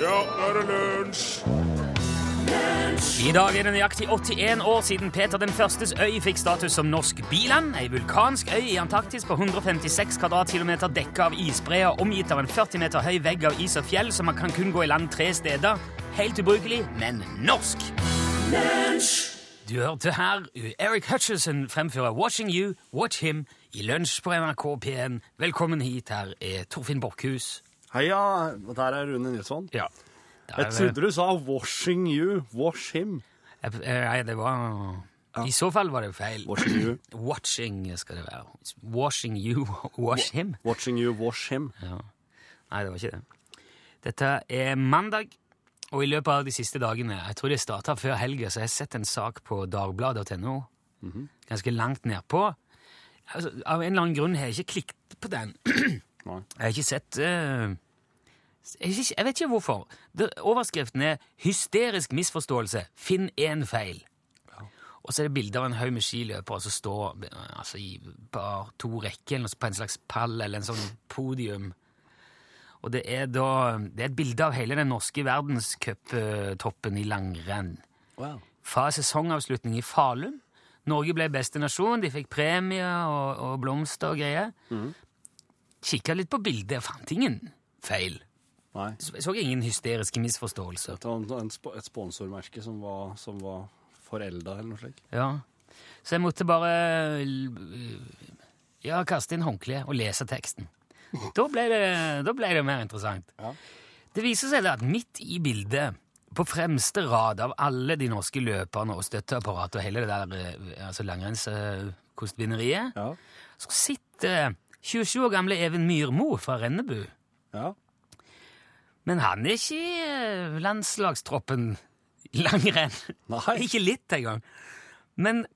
Ja, nå er det lunsj! I dag er det nøyaktig 81 år siden Peter den førstes øy fikk status som norsk biland. Ei vulkansk øy i Antarktis på 156 kvadratkilometer dekka av isbreer, omgitt av en 40 meter høy vegg av is og fjell, så man kan kun gå i land tre steder. Helt ubrukelig, men norsk. Du hørte her Eric Hutchison fremføre 'Watching You, Watch Him' i lunsj på NRK P1. Velkommen hit. Her er Torfinn Borchhus. Heia, der er Rune Nilsson. Ja. Jeg trodde du sa 'washing you'. Wash him. Eh, Nei, det var I så fall var det feil. Watching you. Watching skal det være. Washing you, wash him. Watching you, wash him. Ja. Nei, det var ikke det. Dette er mandag, og i løpet av de siste dagene Jeg tror det starta før helga, så jeg har sett en sak på dagbladet.no. Ganske langt nedpå. Altså, av en eller annen grunn har jeg ikke klikket på den. Jeg har ikke sett eh, jeg, vet ikke, hvorfor. Overskriften er 'Hysterisk misforståelse. Finn én feil'. Og så er det bilde av en haug med skiløpere som står altså, i bare to rekker på en slags pall eller en sånn podium. Og det er da det er et bilde av hele den norske verdenscuptoppen i langrenn. Wow. Fra sesongavslutning i Falun. Norge ble beste nasjon, de fikk premie og, og blomster og greier. Kikka litt på bildet, fant ingen feil. Nei. Jeg så ingen hysteriske misforståelser. Det var en, et sponsormerke som var, som var forelda, eller noe slikt. Ja. Så jeg måtte bare ja, kaste inn håndkleet og lese teksten. Da ble det, da ble det mer interessant. Ja. Det viser seg at midt i bildet, på fremste rad av alle de norske løperne og støtteapparatet og hele det der eh, altså langrennskostbinderiet, Ja. så sitter 27 år gamle Even Myrmo fra Rennebu. ja. Men han er ikke i eh, landslagstroppen i langrenn. Ikke litt engang. Men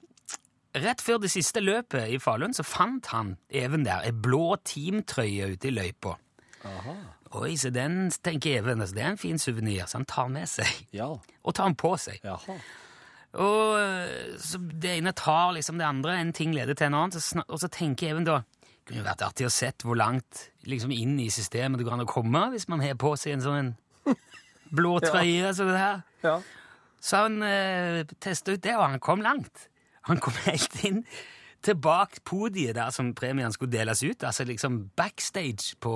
rett før det siste løpet i Falun så fant han Even der, ei blå teamtrøye ute i løypa. Aha. Oi, så den tenker Even, altså, det er en fin suvenir, så han tar med seg. Ja. Og tar den på seg. Jaha. Og eh, så det ene tar liksom det andre, en ting leder til en annen, så og så tenker Even da kunne jo vært artig å sett hvor langt liksom inn i systemet det går an å komme hvis man har på seg en sånn blå trøye som det her. Ja. Så han eh, testa ut det, og han kom langt. Han kom helt inn til bak podiet der som premien skulle deles ut, altså liksom backstage på,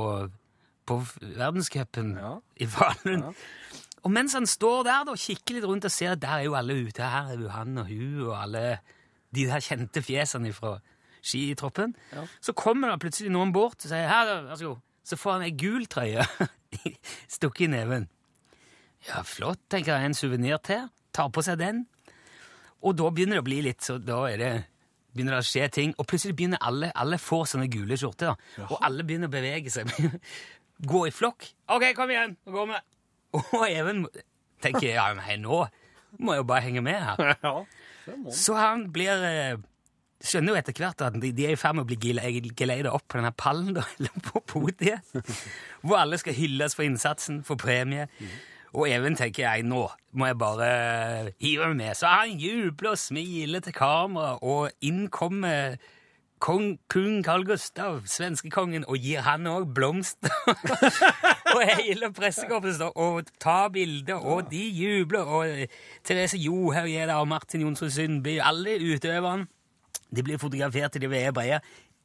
på verdenscupen Ja. i Falun. Og mens han står der og kikker litt rundt og ser at der er jo alle ute, her er jo han og hun og alle de der kjente fjesene fra Ja. så kommer det plutselig noen bort og sier her, vær så god. Så får han ei gul trøye stukket i neven. Ja, flott, tenker jeg. En suvenir til. Tar på seg den. Og da begynner det å bli litt så Da er det, begynner det å skje ting. Og plutselig begynner alle Alle får sånne gule skjorter. Og alle begynner å bevege seg. Gå i flokk. OK, kom igjen! Nå går vi. Og Even tenker ja, nei, nå må jeg jo bare henge med her. ja. Det må. Så han blir eh, Skjønner jo etter hvert at de, de er i ferd med å bli gele- geleida opp på denne pallen, da, eller på podiet, hvor alle skal hylles for innsatsen, for premie. Og Even tenker jeg, nå må jeg bare hive meg med. Så han jubler og smiler til kamera, og inn kommer kong, kong Carl Gustav, svenskekongen, og gir han òg blomster. og hele pressekorpset står og tar bilder, og de jubler. Og Therese Johaug er der, og Martin Jonsrud Sundby, alle utøverne. De blir fotografert til de veier breie.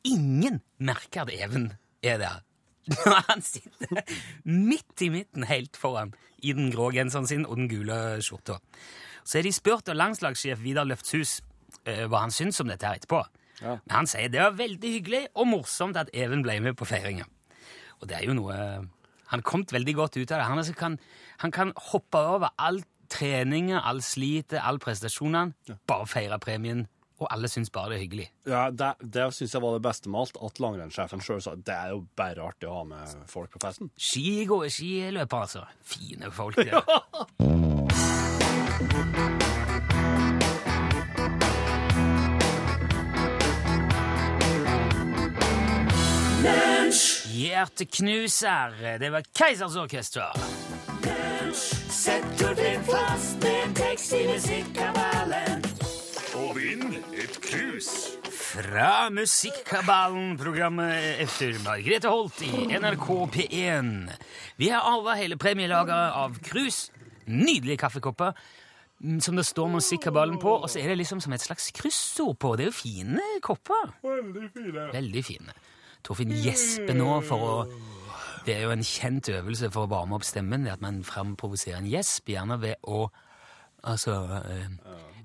Ingen merker at Even er der. Når han sitter midt i midten, helt foran, i den grå genseren sin og den gule skjorta. Så er de spurt av landslagssjef Vidar Løftshus eh, hva han syns om dette her etterpå. Ja. Men han sier det var veldig hyggelig og morsomt at Even ble med på feiringa. Og det er jo noe Han kom veldig godt ut av det. Han, altså kan, han kan hoppe over all treninga, all slitet, all prestasjonene, bare feire premien, og alle syns bare det er hyggelig. Ja, det, det syns jeg var det beste med alt. At langrennssjefen sjøl sa det er jo bare artig å ha med folk på festen. Skigå- Skiløpere, altså. Fine folk, det. Hjerteknuser. Det var Keisers Orkester. Setter din fast med en tekst i musikkkanalen. Et krus. Fra Musikkabalen, programmet etter Margrethe Holt i NRK P1. Vi har arva hele premielageret av krus. Nydelige kaffekopper mm, som det står Musikkabalen på, og så er det liksom som et slags kryssord på. Det er jo fine kopper. Veldig fine. Veldig fine. Torfinn gjesper nå for å Det er jo en kjent øvelse for å varme opp stemmen, det at man framprovoserer en gjesp, gjerne ved å altså eh,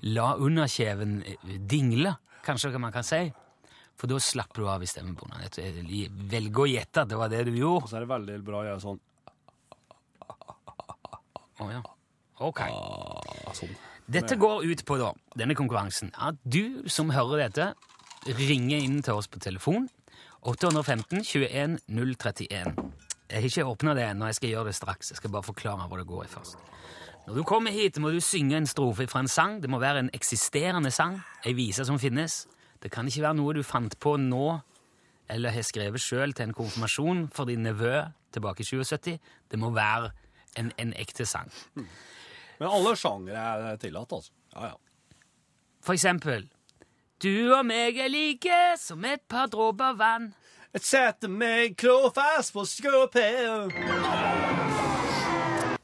la underkjeven eh, dingle, kanskje man kan si. For da slapper du av i stemmebåndet. Jeg velger å gjette at det var det du Og gjorde. så er det veldig bra å gjøre sånn, Å ja. Ok. ah, sånn. Dette går ut på da, denne konkurransen, at du som hører dette, ringer inn til oss på telefon 815 21 031. Jeg har ikke åpna det ennå, jeg skal gjøre det straks. Jeg skal bare forklare hva det går i først. Når du kommer hit, må du synge en strofe fra en sang. Det må være en eksisterende sang, ei vise som finnes. Det kan ikke være noe du fant på nå, eller har skrevet sjøl til en konfirmasjon for din nevø tilbake i 77. Det må være en, en ekte sang. Men alle sjangere er tillatt, altså. Ja, ja. For eksempel Du og meg er like som et par dråper vann. Et sete meg klåfast på skåpet.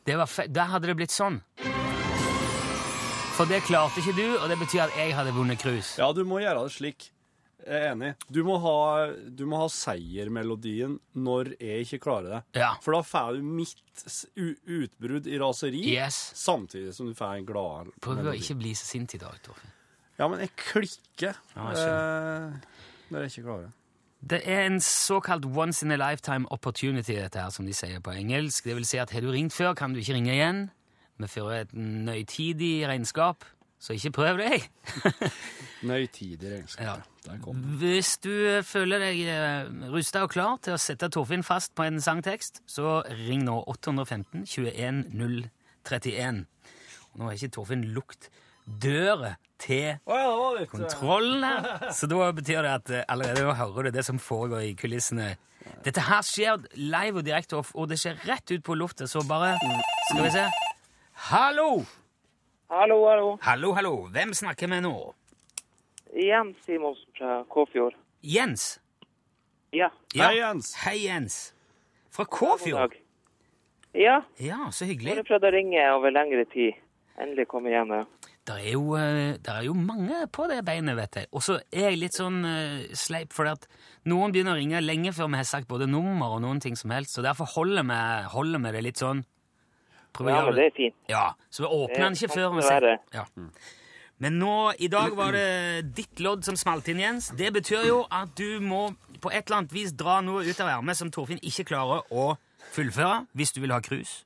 Det var fe da hadde det blitt sånn. For det klarte ikke du, og det betyr at jeg hadde vunnet cruise. Ja, du må gjøre det slik. Jeg er enig. Du må ha, du må ha seiermelodien når jeg ikke klarer det. Ja. For da får du mitt utbrudd i raseri, Yes. samtidig som du får en glad Prøv å ikke bli så sint i dag, Torfinn. Ja, men jeg klikker Ja, jeg eh, når jeg ikke klarer det. Det er en såkalt once in a lifetime opportunity, dette her, som de sier på engelsk. Det vil si at har du ringt før, kan du ikke ringe igjen. Vi fører et nøytidig regnskap, så ikke prøv deg. Nøytidig regnskap. Ja. Hvis du føler deg eh, rusta og klar til å sette Torfinn fast på en sangtekst, så ring nå 815 21 031. Og nå har ikke Torfinn lukt døra ja, litt eh, kontrollen her, så da betyr det at eh, allerede nå hører du det som foregår i kulissene. Dette her skjer live og direkte, og- det skjer rett ut på lufta, så bare Skal vi se. Hallo! Hallo, hallo. Hallo, hallo. Hvem snakker vi nå? Jens Simonsen fra Kåfjord. Jens. Ja, Hei, Jens. Hei, Jens. Fra Kåfjord? Ja, Ja, så hyggelig. bare hyggelig. prøvd å ringe over lengre tid. Endelig komme hjem. Ja. Det er, jo, det er jo mange på det beinet, vet jeg. Og så er jeg litt sånn uh, sleip, for at noen begynner å ringe lenge før vi har sagt både nummer og noen ting som helst, så derfor holder vi, holder vi det litt sånn. Prøv å ja, men det er fint. Ja, så vi åpner den ikke før vi ser ja. Men nå, i dag var det ditt lodd som smalt inn, Jens. Det betyr jo at du må på et eller annet vis dra noe ut av ermet som Torfinn ikke klarer å fullføre, hvis du vil ha krus.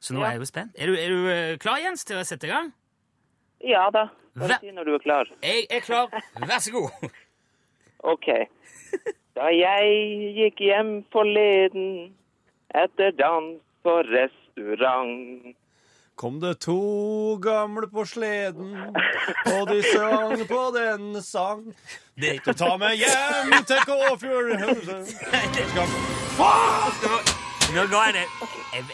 Så nå er jeg jo spent. Er du, er du eh, klar, Jens, til å sette i gang? Ja da. Bare si når du er klar. Jeg er klar. Vær så god. OK. Da jeg gikk hjem forleden etter dans på restaurant Kom det to gamle på sleden, og de sang på den sang. Det, å ta meg hjem til Kåfjord. nå, ga jeg det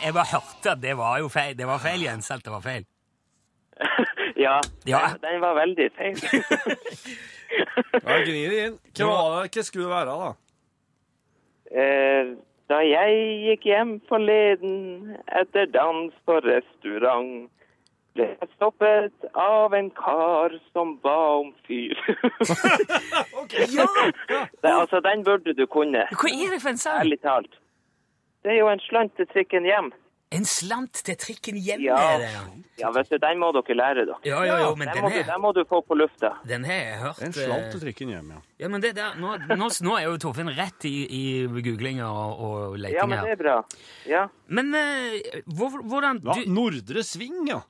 jeg bare hørte at det var jo feil. Det var feil, Jens. Alt det var feil. Ja, Ja. Den, den var veldig feil. Ja, gni det inn. Hva var det? Hva skulle det være, da? Eh, Da jeg gikk hjem forleden etter dans på restaurant, ble jeg stoppet av en kar som ba om fyr. Ja! det, altså, den burde du kunne, Hva er det for en sang? ærlig talt. Det er jo en slant til trikken hjem. En slant til trikken hjem? Ja. ja. Ja, vet du, den må dere lære dere. Ja, ja, ja, men Den den må, du, er den må du få på lufta. Den har jeg hørt. En slant eh, til trikken hjem, ja. Ja, men det der, nå, nå, nå er jo Torfinn rett i, i googlinga og, og Ja, men det er bra. Ja. Men eh, hvor, hvordan ja Nordre Sving, ja.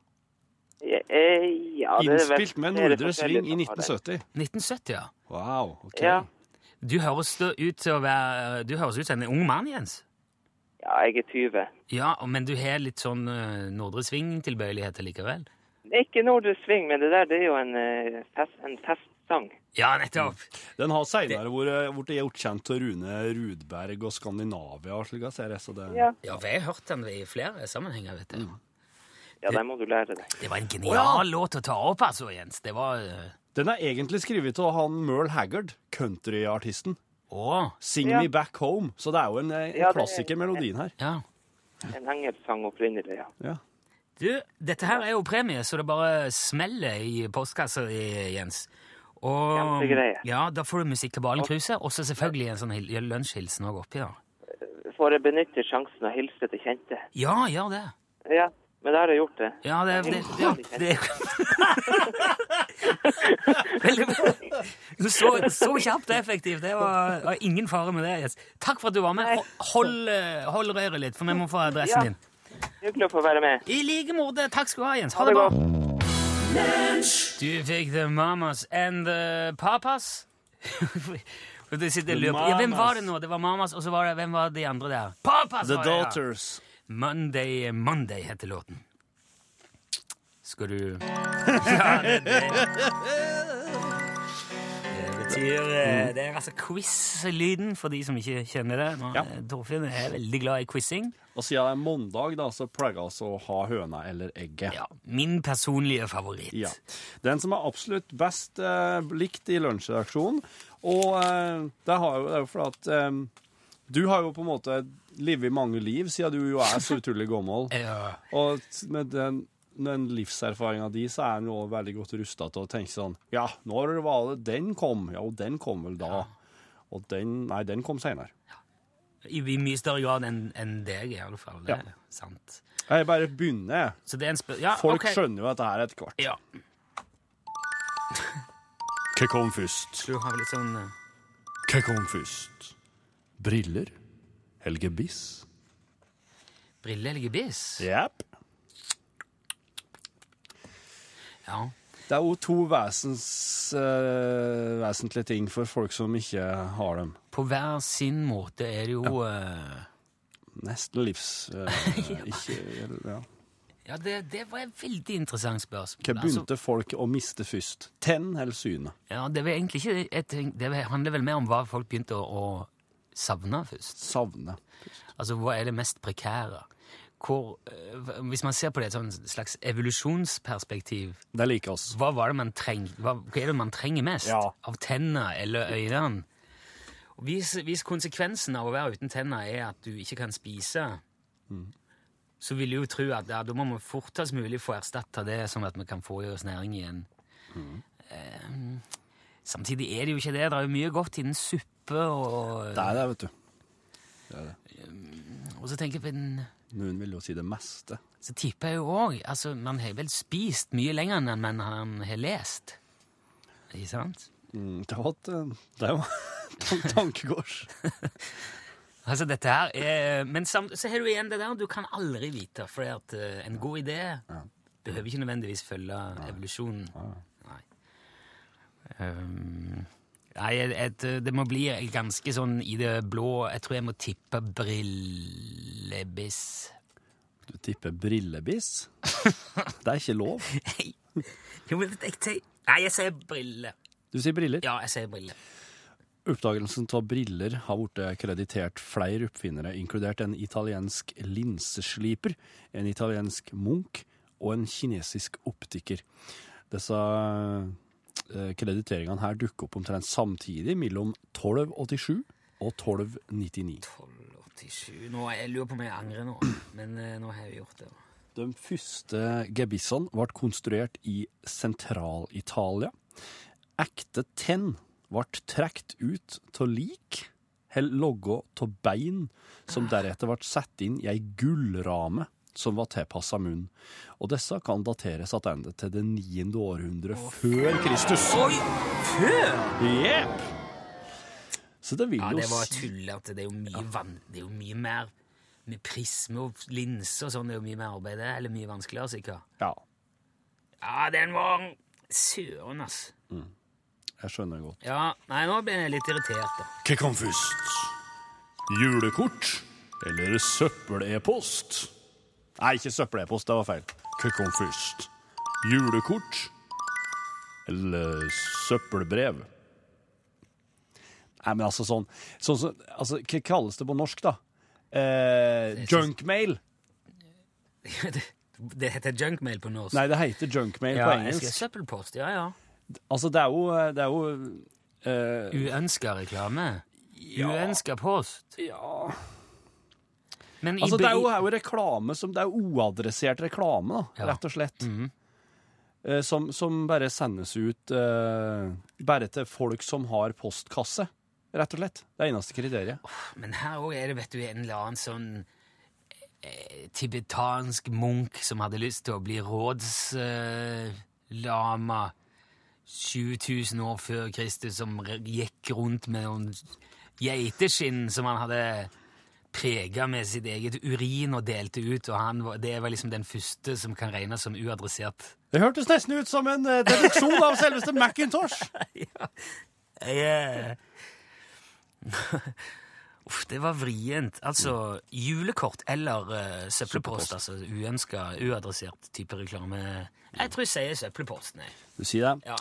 Eh, eh, ja det er Innspilt med Nordre Sving i som har den. 1970. 1970, ja. Wow, ok. Ja. Du høres ut til å være Du høres ut som en ung mann, Jens. Ja, jeg er 20. Ja, men du har litt sånn uh, Nordre Sving-tilbøyeligheter likevel? Ikke Nordre Sving, men det der det er jo en, uh, fest, en festsang. Ja, nettopp! Den har seinere blitt vært gjort kjent til Rune Rudberg og Skandinavia slik, ser jeg, så det Ja, Ja, for jeg har hørt den i flere sammenhenger, vet du. ja den må du lære deg. Det var en genial låt å ta opp, altså, Jens. Det var, Uh... Den er egentlig skrevet av han Merle Haggard, countryartisten. Å, 'Sing Ja. Me Back Home'. Så det er jo en, eh, en Ja, er- klassiker, melodien her. ja. En engelsk sang opprinnelig, ja. Ja. Du, dette her er jo premie, så det bare smeller i postkassa di, Jens. Og ja, da får du musikk til Balen Kruse, og så selvfølgelig en sånn lunsjhilsen òg oppi, da. Får jeg benytte sjansen å hilse til kjente? Ja, gjør det. Ja, men da har jeg gjort det. Ja, det, det, det, det, Veldig bra. Så, så kjapt og effektivt. Det var, var ingen fare med det. Yes. Takk for at du var med. Hold, eh, hold røret litt, for vi må få adressen Ja. din. Hyggelig å få være med. I like måte. Takk skal du ha, Jens. Ha Ha det det bra. Du fikk The Mamas and the Papas. Og sitter og løper. Ja, hvem var det nå? Det var Mamas, og så var det, hvem var de andre der? Papas! The var det, ja. Daughters. Monday, Monday heter låten. Skal du Ja, det, det. det betyr eh, Det er altså quiz-lyden, for de som ikke kjenner det. Nå, Ja. eh, Torfinn er veldig glad i quizing. Og siden det er mandag, da, så pleier vi altså å ha høna eller egget. Ja, Min personlige favoritt. Ja. Den som er absolutt best eh, likt i lunsjredaksjonen. Og eh, det, har jo, det er jo fordi at eh, du har jo på en måte livet mange liv, siden du jo er så utrolig gammel. Ja. Og med den, den livserfaringa di, så er en jo veldig godt rusta til å tenke sånn Ja, når var det den kom? Ja, og den kom vel da. Og den Nei, den kom seinere. I, I mye større grad enn en deg, i alle fall. Det Ja. er sant. Jeg bare begynner, jeg. Så det er en spør... Ja, Folk okay. skjønner jo at det her er et kvart. Ja. Hva kom først? Du har vel litt sånn eh, Hva kom først? Briller eller Biss. Brille-Helge Biss? Yep. Ja. Det er jo to vesens, uh, vesentlige ting for folk som ikke har dem. På hver sin måte er det jo uh... Nesten livs... eh, ikke, ja. Ja, det, det var et veldig interessant spørsmål. Hva Altså, begynte folk å miste først? Tenn eller synet? ja, det var egentlig ikke Det handler vel mer om hva folk begynte å, å savne først. Savne. Altså, hva er det mest prekære? Hvor, eh, hvis man ser på det i et slags evolusjonsperspektiv, Det liker oss. hva, var det man treng, hva, hva er det man trenger mest? Ja. Av tenner eller øynene? Hvis, hvis konsekvensen av å være uten tenner er at du ikke kan spise, så vil du jo tro at ja, da må vi fortest mulig få erstatta det, sånn at vi kan få i oss næring igjen. Eh, samtidig er det jo ikke det. Det er jo mye godt innen suppe, og, Det er det, vet du. og så tenker jeg på en Noen vil jo si det meste. så tipper jeg jo òg altså, Man har vel spist mye lenger enn man har, lest. Ikke sant? Mm, det var et eh, Det var tankekors. Altså, dette her er Men samt, så har du igjen det der du kan aldri vite, for at eh, en god idé behøver ikke nødvendigvis følge evolusjonen. Nei. Um, nei, et, et, det må bli ganske sånn i det blå Jeg tror jeg må tippe brillebiss. Du tipper brillebiss. Det er ikke lov. Jo, men jeg, jeg, nei, jeg sier brille. Du sier briller. Ja, jeg sier briller. Oppdagelsen av briller har blitt kreditert flere oppfinnere, inkludert en italiensk linsesliper, en italiensk munk og en kinesisk optiker. Disse krediteringene her dukker opp omtrent samtidig mellom 1287 og 1299. 1287 Nå, Jeg lurer på om jeg angrer nå, men eh, nå har jeg gjort det. De første gebissene ble konstruert i Sentral-Italia. Ekte tenn ble trukket ut av lik, eller logga av bein, som deretter ble satt inn i ei gullrame som var tilpassa munnen. Og disse kan dateres tilbake til det 9. århundre før Kristus. Oi! Før? Jepp! Så det vil Ja, det var tullete. Det er jo mye vann. Det er jo mye mer med prisme og linser og sånn. Det er jo mye mer arbeid. Eller mye vanskeligere, sikkert. Ja, Ja, den var Søren, ass. jeg skjønner godt. Ja, nei, nå ble jeg litt irritert, da. Hva kom først? Julekort eller søppel-e-post? Nei, ikke søppel-e-post, det var feil. Hva kom først? Julekort eller søppelbrev? Nei, men altså sånn, sånn sånn altså, Hva kalles det på norsk, da? Eh, junkmail? det, det heter junkmail på norsk. Nei, det heter junkmail ja, på engelsk. Søppelpost, ja, ja. Altså, det er jo, det er jo eh, Uønska reklame? Uønska post? Ja Men Altså, det er jo, er jo reklame som Det er jo uadressert reklame, da, Ja. rett og slett. Mhm. Eh, som, som bare sendes ut eh, bare til folk som har postkasse, rett og slett. Det er eneste kriteriet. Men her òg er det vet du, en eller annen sånn eh, tibetansk munk som hadde lyst til å bli rådslama 7000 år før Kristus, som gikk rundt med noen geiteskinn som han hadde prega med sitt eget urin og delte ut, og han, det var liksom den første som kan regnes som uadressert. Det hørtes nesten ut som en eh, deduksjon av selveste Macintosh! Jeg, Uff, det var vrient. Altså, julekort eller uh, søppelpost, altså uønska, uadressert type reklame. Jeg tror jeg sier søppelpost, nei. Du sier det. Ja.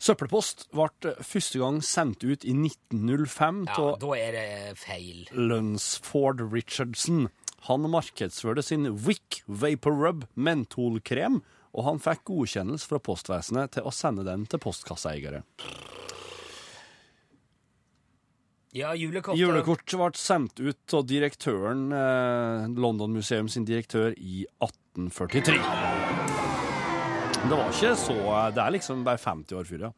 Søppelpost ble første gang sendt ut i 1905 ja, av da er det feil. Lunsford Richardson. Han markedsførte sin Wick Vapor Rub mentolkrem, og han fikk godkjennelse fra postvesenet til å sende den til postkasseeiere. Ja, julekort. Julekort ble sendt ut av direktøren, eh, London Museum sin direktør, i 1843. Det var ikke så Det er liksom bare 50 år før, ja.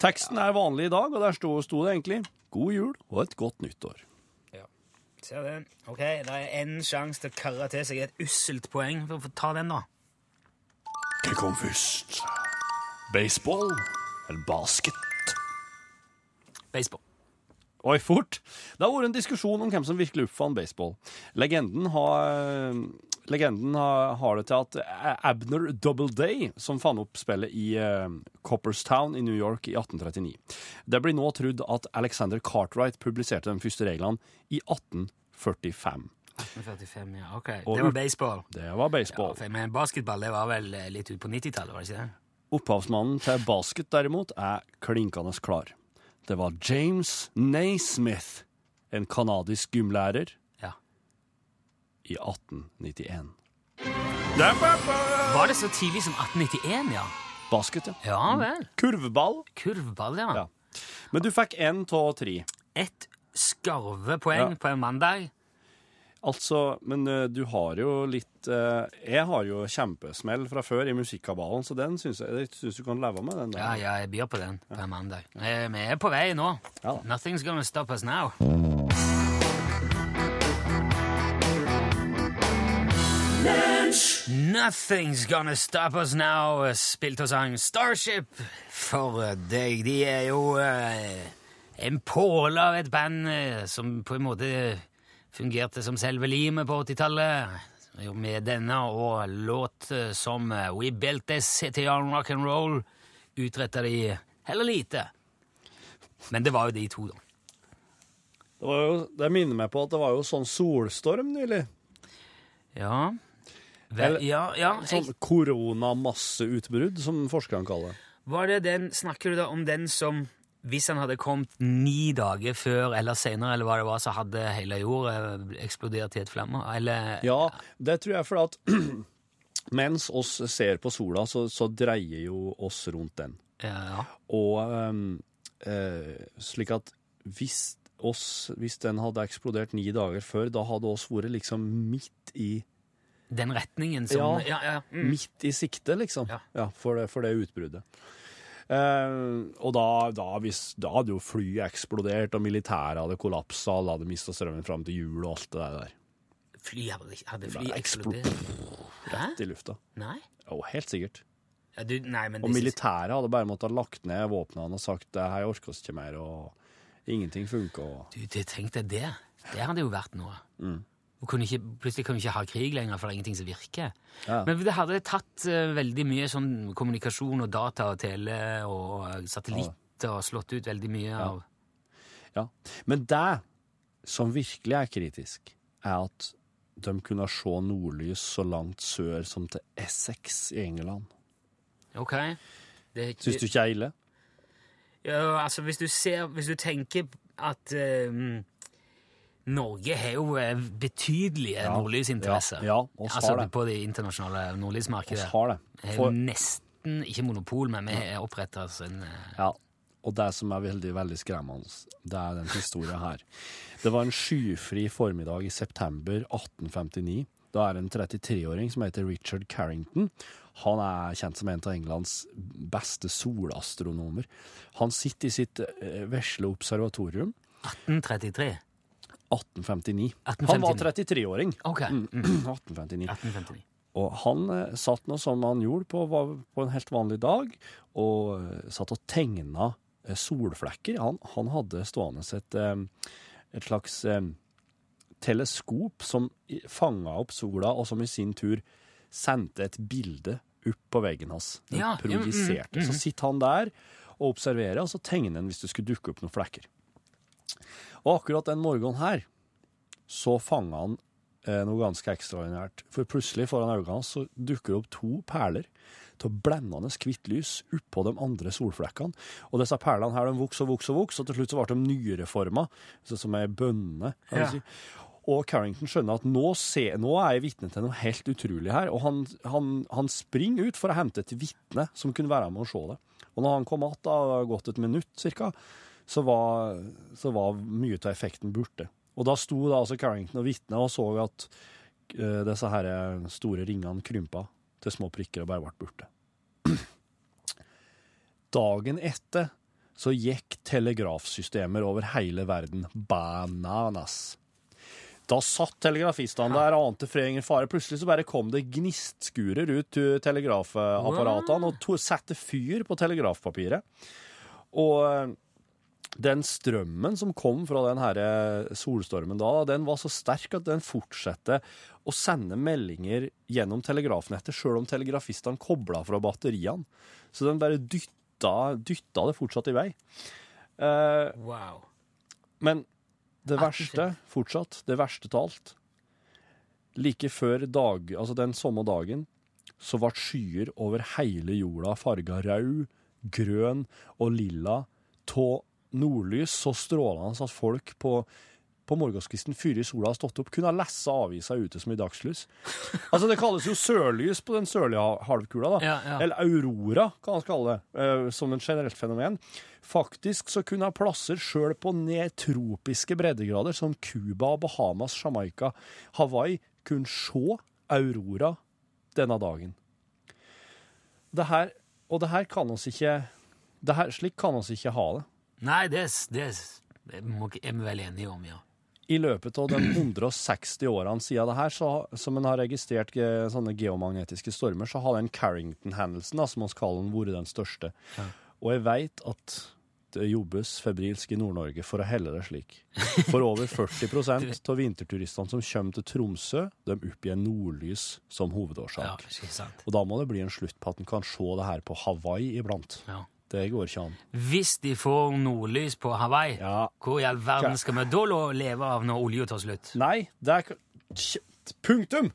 Teksten er vanlig i dag, og der sto, sto det egentlig 'God jul og et godt nyttår'. Ja. Ser det. Ok, det er en sjanse til å karre til seg et usselt poeng. For å få ta den, da. Hva kom først? Baseball eller basket? Baseball. Oi, fort! Det har vært en diskusjon om hvem som virkelig oppfant baseball. Legenden har, legenden har, det til at Abner Doubleday, som fant opp spillet i eh, Copperstown i New York i 1839. Det blir nå trodd at Alexander Cartwright publiserte de første reglene i 1845. 1845, ja. Ok. Og det var baseball. Det var baseball. Ja, men basketball det var vel eh, litt ut på 90-tallet, var det ikke det? Opphavsmannen til basket, derimot, er klinkende klar. Det var James Naismith, en kanadisk gymlærer. I 1891. Var det så tidlig som 1891, ja? Basket, ja. Ja vel. Kurvball. Kurvball, ja. Ja. Men du fikk én av tre. Ett skarvepoeng Ja. på en mandag. Altså, men eh, du har jo litt uh, Jeg har jo kjempesmell fra før i musikkabalen, så den syns jeg, jeg synes du kan leve med. den der. Ja, ja, jeg byr på den på en mandag. Eh, Vi er på vei nå. Ja. Nothing's gonna stop us now. Nothing's gonna stop us now, spilt og sang Starship for deg. De er jo eh, en påle av et band eh, som på en måte fungerte som selve limet på 80-tallet. Med denne og låt eh, som We Built This City on Rock and Roll utretta de heller lite. Men det var jo de to, da. Det, jo, det minner meg på at det var jo sånn solstorm nylig. Ja. Eller- ja, ja. Sånn koronamasseutbrudd, som forskerne kaller det. var det den, snakker du da om den som hvis han hadde kommet ni dager før eller senere, eller hva det var, så hadde hele jorda eksplodert i et flamme? Eller Ja, det tror jeg for at mens oss ser på sola, så, så dreier jo oss rundt den. ja, ja. Og eh, slik at hvis, oss, hvis den hadde eksplodert ni dager før, da hadde oss vært liksom midt i, Den retningen som Ja. Ja, ja. Mm. midt i sikte, liksom. Ja. for, det, for det utbruddet. Eh, og da, da, hvis, da hadde jo flyet eksplodert, og militæret hadde kollapsa, alle hadde mista strømmen fram til jul og alt det der Fly hadde, hadde fly eksplodert? Hæ? i lufta. Nei? Jo, helt sikkert. Ja, du, nei, men Og det- militæret hadde bare måttet ha lagt ned våpnene og sagt det her orker oss ikke mer, og ingenting funker. Og... Du, det, tenkte jeg det. Det hadde jo vært noe. Mm. Og kunne ikke, plutselig kan vi ikke ha krig lenger, for det er ingenting som virker. Ja. Men det hadde tatt uh, veldig mye sånn kommunikasjon og data og tele og satellitter satellitter og slått ut veldig mye av Ja. Men det som virkelig er kritisk, er at de kunne se nordlys så langt sør som til Essex i England. Ok. Det, Syns du ikke er ille? Ja, altså, hvis du ser Hvis du tenker at eh, Norge har jo eh, betydelige Ja. nordlysinteresser. Ja, ja, altså har det. på det internasjonale Vi nordlysmarkedet. har det. Er jo nesten ikke monopol, men vi har oppretta oss en eh, Ja, og det som er veldig, veldig skremmende, det er den historien her. Det var en skyfri formiddag i september 1859. Da er det en 33-åring som heter Richard Carrington. Han er kjent som en av Englands beste solastronomer. Han sitter i sitt eh, vesle observatorium 1833. 1859. Han var 33-åring. Ok. Mm. 1859. 1859. Og han eh, satt nå som han gjorde på, på en helt vanlig dag, og eh, satt og tegna eh, solflekker. Han, han hadde stående et, eh, et slags eh, teleskop som fanga opp sola, og som i sin tur sendte et bilde opp på veggen hans. Den Ja, mm, mm, mm. Så sitter han der og observerer, og så tegner han hvis det skulle dukke opp noen flekker. Og akkurat den morgenen her, så fanga han eh, noe ganske ekstraordinært. For plutselig foran øynene hans så dukker det opp to perler til blendende hvitt lys oppå de andre solflekkene. Og disse perlene her de vokste og vokste og vokste, og til slutt så ble de nyreforma, så som ei bønne. kan Ja. si. Og Carrington skjønner at nå, se, nå er jeg vitne til noe helt utrolig her, og han, han, han springer ut for å hente et vitne som kunne være med og se det. Og når han kom att, det hadde gått et minutt cirka, så var, så var mye av effekten borte. Og da sto da altså Carrington og vitna og så at uh, disse her store ringene krympa til små prikker og bare ble borte. Dagen etter så gikk telegrafsystemer over hele verden bananas. Da satt telegrafistene der og ante fred ingen fare. Plutselig så bare kom det gnistskurer ut til telegrafapparatene og to, satte fyr på telegrafpapiret. Og eh, den strømmen som kom fra den her eh, solstormen da, den var så sterk at den fortsetter å sende meldinger gjennom telegrafnettet, sjøl om telegrafistene kobla fra batteriene. Så den bare dytta, dytta det fortsatt i vei. Uh, Wow. men det verste, fortsatt, det verste til alt Like før dag, altså den samme dagen, så ble skyer over hele jorda farga rød, grønn og lilla av nordlys så strålende at folk på, på morgenskvisten før sola har stått opp, kunne ha lese avisa ute som i dagslys. Altså Det kalles jo sørlys på den sørlige halvkula, da. Ja, ja. Eller aurora, kan man kalle det, eh, som en generelt fenomen. Faktisk så kunne ha plasser sjøl på nedtropiske breddegrader, som Cuba, Bahamas, Jamaica, Hawaii, kunne se aurora denne dagen. Det her, og det her kan oss ikke det her, Slik kan oss ikke ha det. Nei, det, det, det må, er vi vel enige om, ja. I løpet av de 160 årene siden det her, så, som en har registrert ge- sånne geomagnetiske stormer, så har den Carrington-hendelsen, da, som vi kaller den, vært den største. Og jeg veit at det jobbes febrilsk i Nord-Norge for å helle det slik. For over 40% av vinterturistene som kommer til Tromsø, de oppgir nordlys som ja hovedårsak. ikke sant. Og da må det bli en slutt på at en kan se det her på Hawaii iblant. Ja. Det går ikke an. Hvis de får nordlys på Hawaii, Ja. hvor i all verden skal vi da leve av når olja tar slutt? Nei, det er Punktum!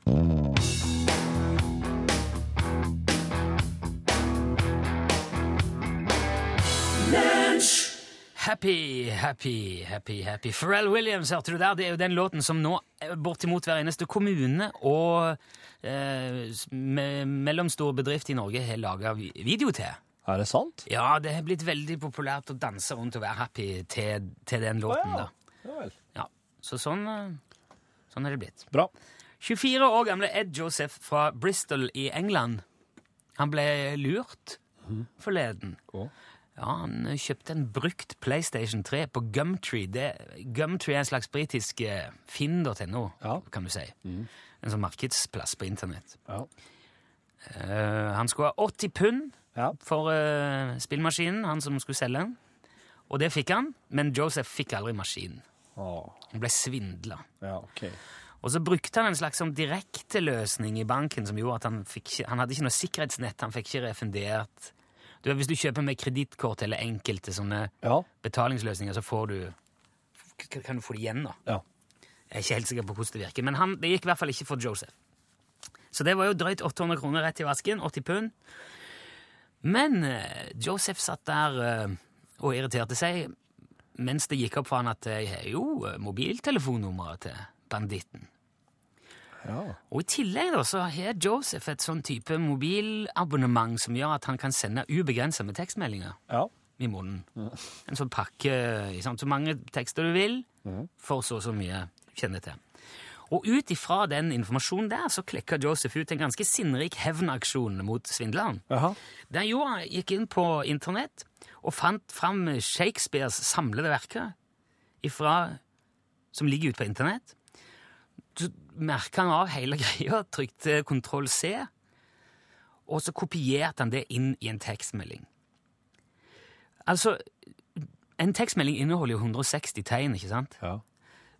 Happy, happy, happy, happy. Pharrell Williams, hørte du der? Det er jo den låten som nå eh, bortimot hver eneste kommune og eh, me mellomstor bedrift i Norge har laga video til. Er det sant? Ja, det har blitt veldig populært å danse rundt og være happy til, til den låten. Ah, ja. da. Ja vel. Ja, Så sånn, eh, sånn er det blitt. Bra. 24 år gamle Ed Joseph fra Bristol i England. Han ble lurt forleden. Oh. Ja, Han kjøpte en brukt PlayStation 3 på Gumtree. Det, Gumtree er en slags britisk eh, finn.no, Ja. kan du si. En sånn markedsplass på internett. Ja. Uh, han skulle ha 80 pund Ja. for eh, spillmaskinen, han som skulle selge den. Og det fikk han, men Joseph fikk aldri maskinen. Å, Han ble svindla. ja, ok. Og så brukte han en slags sånn direkteløsning i banken som gjorde at han fikk ikke, han hadde ikke noe sikkerhetsnett, han fikk ikke refundert. Du, vet, hvis du kjøper med kredittkort eller enkelte sånne Ja. betalingsløsninger, så får du k- kan du få det igjen. da. Ja. Jeg er ikke helt sikker på hvordan det virker, men han, det gikk i hvert fall ikke for Joseph. Så det var jo drøyt 800 kroner rett i vasken. 80 pund. Men eh, Joseph satt der eh, og irriterte seg mens det gikk opp for han at jeg har jo eh, mobiltelefonnummeret til banditten. Ja. Og i tillegg da, så har Joseph et sånn type mobilabonnement som gjør at han kan sende ubegrensa med tekstmeldinger ja. i måneden. En sånn pakke, i så mange tekster du vil, for så og så mye kjenner til. Og ut ifra den informasjonen der, så klekka Joseph ut en ganske sinnrik hevnaksjon mot svindleren. Der gjorde han gikk inn på internett og fant fram Shakespeares samlede verker ifra, som ligger ute på internett. Så merka han av hele greia, trykte kontroll C, og så kopierte han det inn i en tekstmelding. Altså, en tekstmelding inneholder jo 160 tegn, ikke sant? Ja.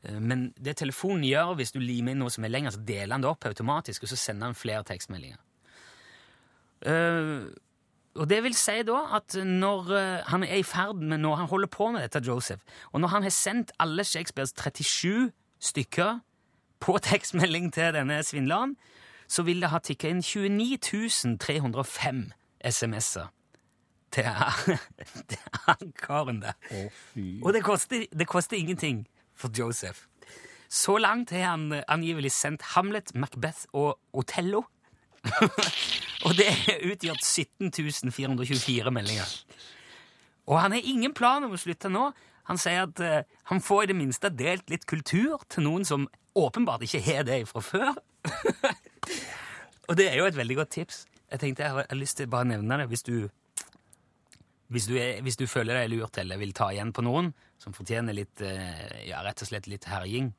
Eh, Men det telefonen gjør hvis du limer inn noe som er lenger, så deler han det opp automatisk, og så sender han flere tekstmeldinger. Eh, og det vil si da at når eh, han er i ferd med Når han holder på med dette, Joseph, og når han har sendt alle Shakespeares 37 stykker på tekstmelding til denne svindleren, så vil det ha tikka inn 29 305 SMS-er til han karen der. Og det koster, det koster ingenting for Joseph. Så langt har han angivelig sendt Hamlet, Macbeth og Otello. og det er utgjort 17 424 meldinger. Og han har ingen plan om å slutte nå. Han sier at uh, han får i det minste delt litt kultur til noen som åpenbart ikke har det fra før. og det er jo et veldig godt tips. Jeg tenkte jeg har lyst til å bare nevne det hvis du hvis du, er, hvis du føler deg lurt eller vil ta igjen på noen som fortjener litt, eh, ja, rett og slett litt herjing.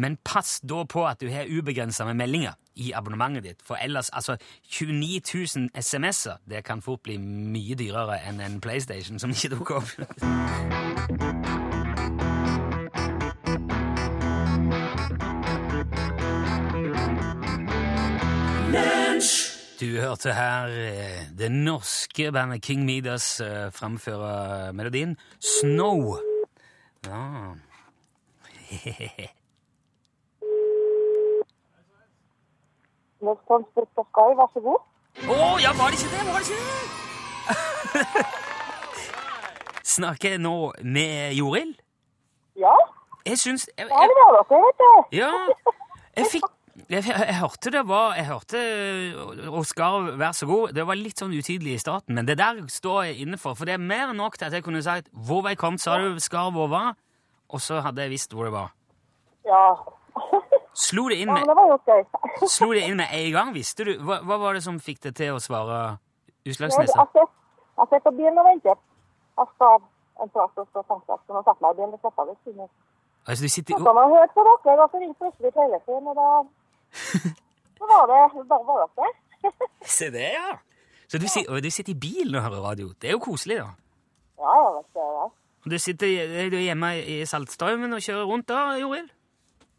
Men pass da på at du har ubegrensa med meldinger i abonnementet ditt, for ellers, altså 29 000 SMS-er, det kan fort bli mye dyrere enn en PlayStation som ikke dukker opp. Du hørte her eh, det norske bandet King Midas eh, framføre melodien Snow. Ja. Transport på Sky, vær så god. Å, ja, var det ikke det? Var det ikke det? Snakker jeg nå med Joril? Ja, Jeg syns jeg, ja jeg, det var dere, vet du. Ja, jeg fikk jeg, jeg hørte det var Jeg hørte Oskar, vær så god. Det var litt sånn utydelig i starten, men det der står jeg inne for. For det er mer enn nok til at jeg kunne sagt hvor vei kom, sa du, Skar, hvor var? Og så hadde jeg visst hvor det var. Ja. Slo det inn ja, med, det var jo gøy. slo det inn med en gang? Visste du? Hva, hva var det som fikk deg til å svare Jeg Utslagsneset? jeg sitter på bilen og venter. Jeg skal en prat og så tenkte jeg skulle sette meg i bilen og sette av litt. Altså, du sitter Så kan man høre på dere, og så ringte plutselig telefonen, og da Så var det bare var dere. Se det, ja! Så du, og du sitter i bilen og hører radio. Det er jo koselig, da. Ja, ja, vet du. Ja. Og Du sitter er du hjemme i Saltstraumen og kjører rundt da, Joril?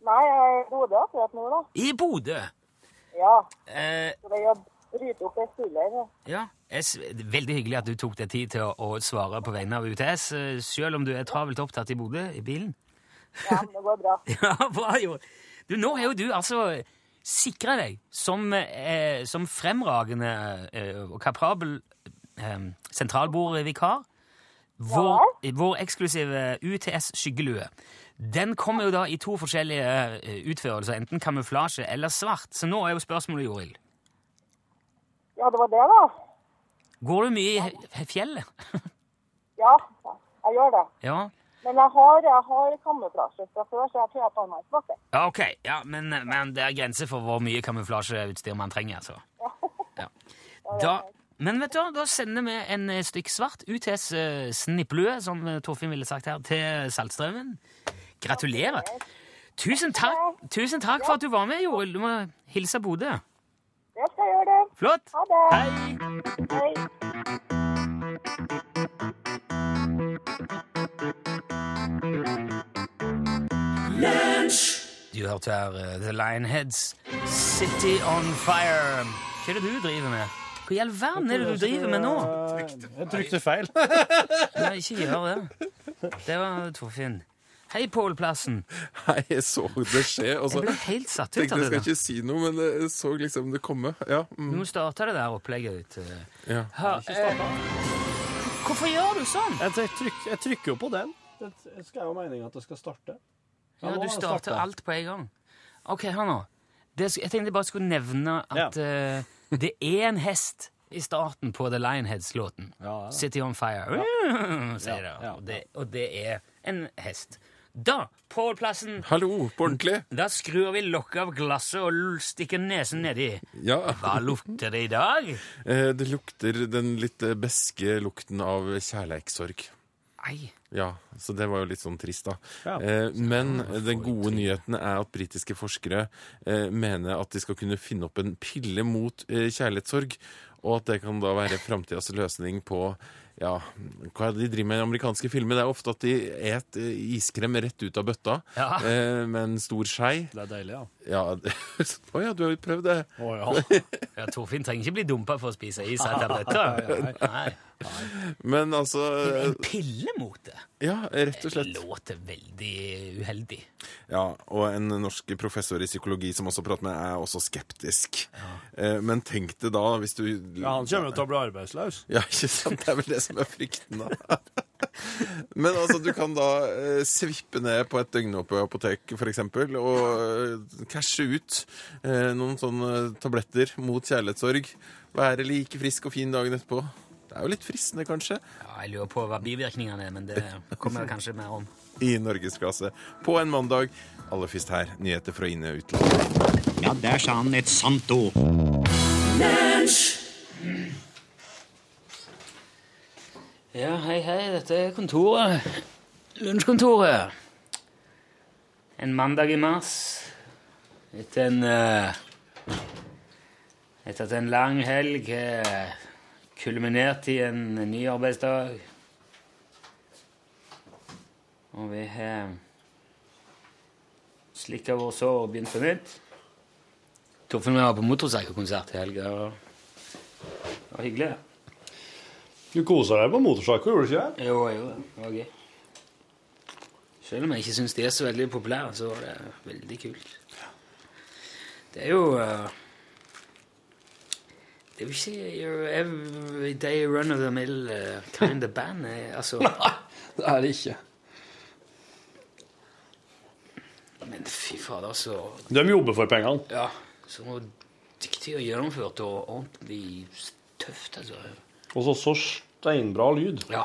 Nei, jeg bodde akkurat nå, da. I Bodø. Ja. Eh, Så det er å bryte opp ei ja. Jeg s- det er veldig hyggelig at du tok deg tid til å, å svare på vegne av UTS, eh, selv om du er travelt opptatt i Bodø i bilen. Ja, men det går bra. Ja, bra, Joril. Du, nå har jo du altså sikra deg som, eh, som fremragende eh, og kapabel eh, sentralbordvikar. Vår, vår eksklusive UTS skyggelue. Den kommer jo da i to forskjellige eh, utførelser, enten kamuflasje eller svart. Så nå er jo spørsmålet, Joril. Ja, det var det, da. Går du mye i fjellet? Ja, jeg gjør det. ja. Men jeg har, jeg har kamuflasje fra før, så jeg tror jeg tar meg en svarte. ja, ok. Ja, men, men det er grenser for hvor mye kamuflasjeutstyr man trenger, altså. Ja. Da, men vet du hva, da sender vi en eh, stykk svart UTS uh, snipplue, som eh, Torfinn ville sagt her, til Saltstraumen. Gratulerer. Tusen takk, tusen takk for at du var med, Joel. Du må hilse Bodø. Det skal jeg gjøre. det. Flott. Ha det. Hei. Hei. Du hørte her eh, The Lionheads, City on Fire. Hva er det du driver med? Hva i all verden er det du driver med nå? Jeg trykte feil. Nei, ikke gjør det. Det var Torfinn. Hei, Pål Plassen. Hei, jeg så det skje, og så Jeg ble helt satt ut tenkte av jeg det. skal der. ikke si noe, men jeg så liksom det komme. Ja, mm, Nå starte det der opplegget ut. eh. ja. Ha, eh, hvorfor gjør du sånn? Jeg, jeg, trykker, jeg trykker jo på den. Det skal jo meninga at det skal starte. Ja, Du starter alt på en gang. OK, hør nå. det, jeg tenkte jeg bare skulle nevne at eh, det er en hest i starten på The Lionheads-låten. Ja, ja. City on Fire. sier det. ja, Og det. Og det er en hest. Da, Pålplassen, Hallo, på ordentlig? da skrur vi lokket av glasset og stikker nesen nedi. Ja. Hva lukter det i dag? Eh, det lukter den litt eh, beske lukten av kjærleikssorg. Ei, Ja, så det var jo litt sånn trist, da. Ja. Eh, men den gode nyheten er at britiske forskere eh, mener at de skal kunne finne opp en pille mot eh, kjærlighetssorg, og at det kan da være framtidas løsning på ja, hva er det de driver med i amerikanske filmer? Det er ofte at de et eh, iskrem rett ut av bøtta Ja. eh, med en stor skei. Det er deilig, ja. Ja, oh, ja, du har jo prøvd det. Å ja. ja, Torfinn trenger ikke bli dumpa for å spise is etter bøtta. Nei. Men altså En pille mot det? Ja, rett og slett. Det låter veldig uheldig. Ja, og en norsk professor i psykologi som også prater med, er også skeptisk. Ja. Men tenk det da, hvis du ja han kommer jo til å bli arbeidsløs. Ja, ikke sant? Det er vel det som er frykten, da. Men altså, du kan da eh, svippe ned på et døgnåpent apotek, for eksempel, og eh, cashe ut eh, noen sånne tabletter mot kjærlighetssorg. Være like frisk og fin dagen etterpå. Det er jo litt fristende, kanskje, Ja, jeg lurer på hva bivirkningene er, men det kommer jeg kanskje mer om. i norgesklasse på en mandag. Aller først her, nyheter fra inne- og utland. Ja, der sa han et sant ord. Ja, hei, hei, dette er kontoret. Lunsjkontoret. En mandag i mars. Etter en eh, Etter at en lang helg kulminerte i en ny arbeidsdag. Og vi har slikka vår sår og begynt på nytt. Torfinn var på motorsykkelkonsert i helga. Det var hyggelig. Du kosa deg på motorsykkel, gjorde du ikke det? Jo, jo, det var gøy. Selv om jeg ikke syns de er så veldig populære, så var det veldig kult. Det er jo eh, Det er jo ikke your everyday run of the mill kind of band. Nei, altså, Det er det ikke. men fy fader, så De jobber for pengene. Ja, så dyktig og gjennomført og ordentlig tøft, altså. Og så så steinbra lyd. Ja.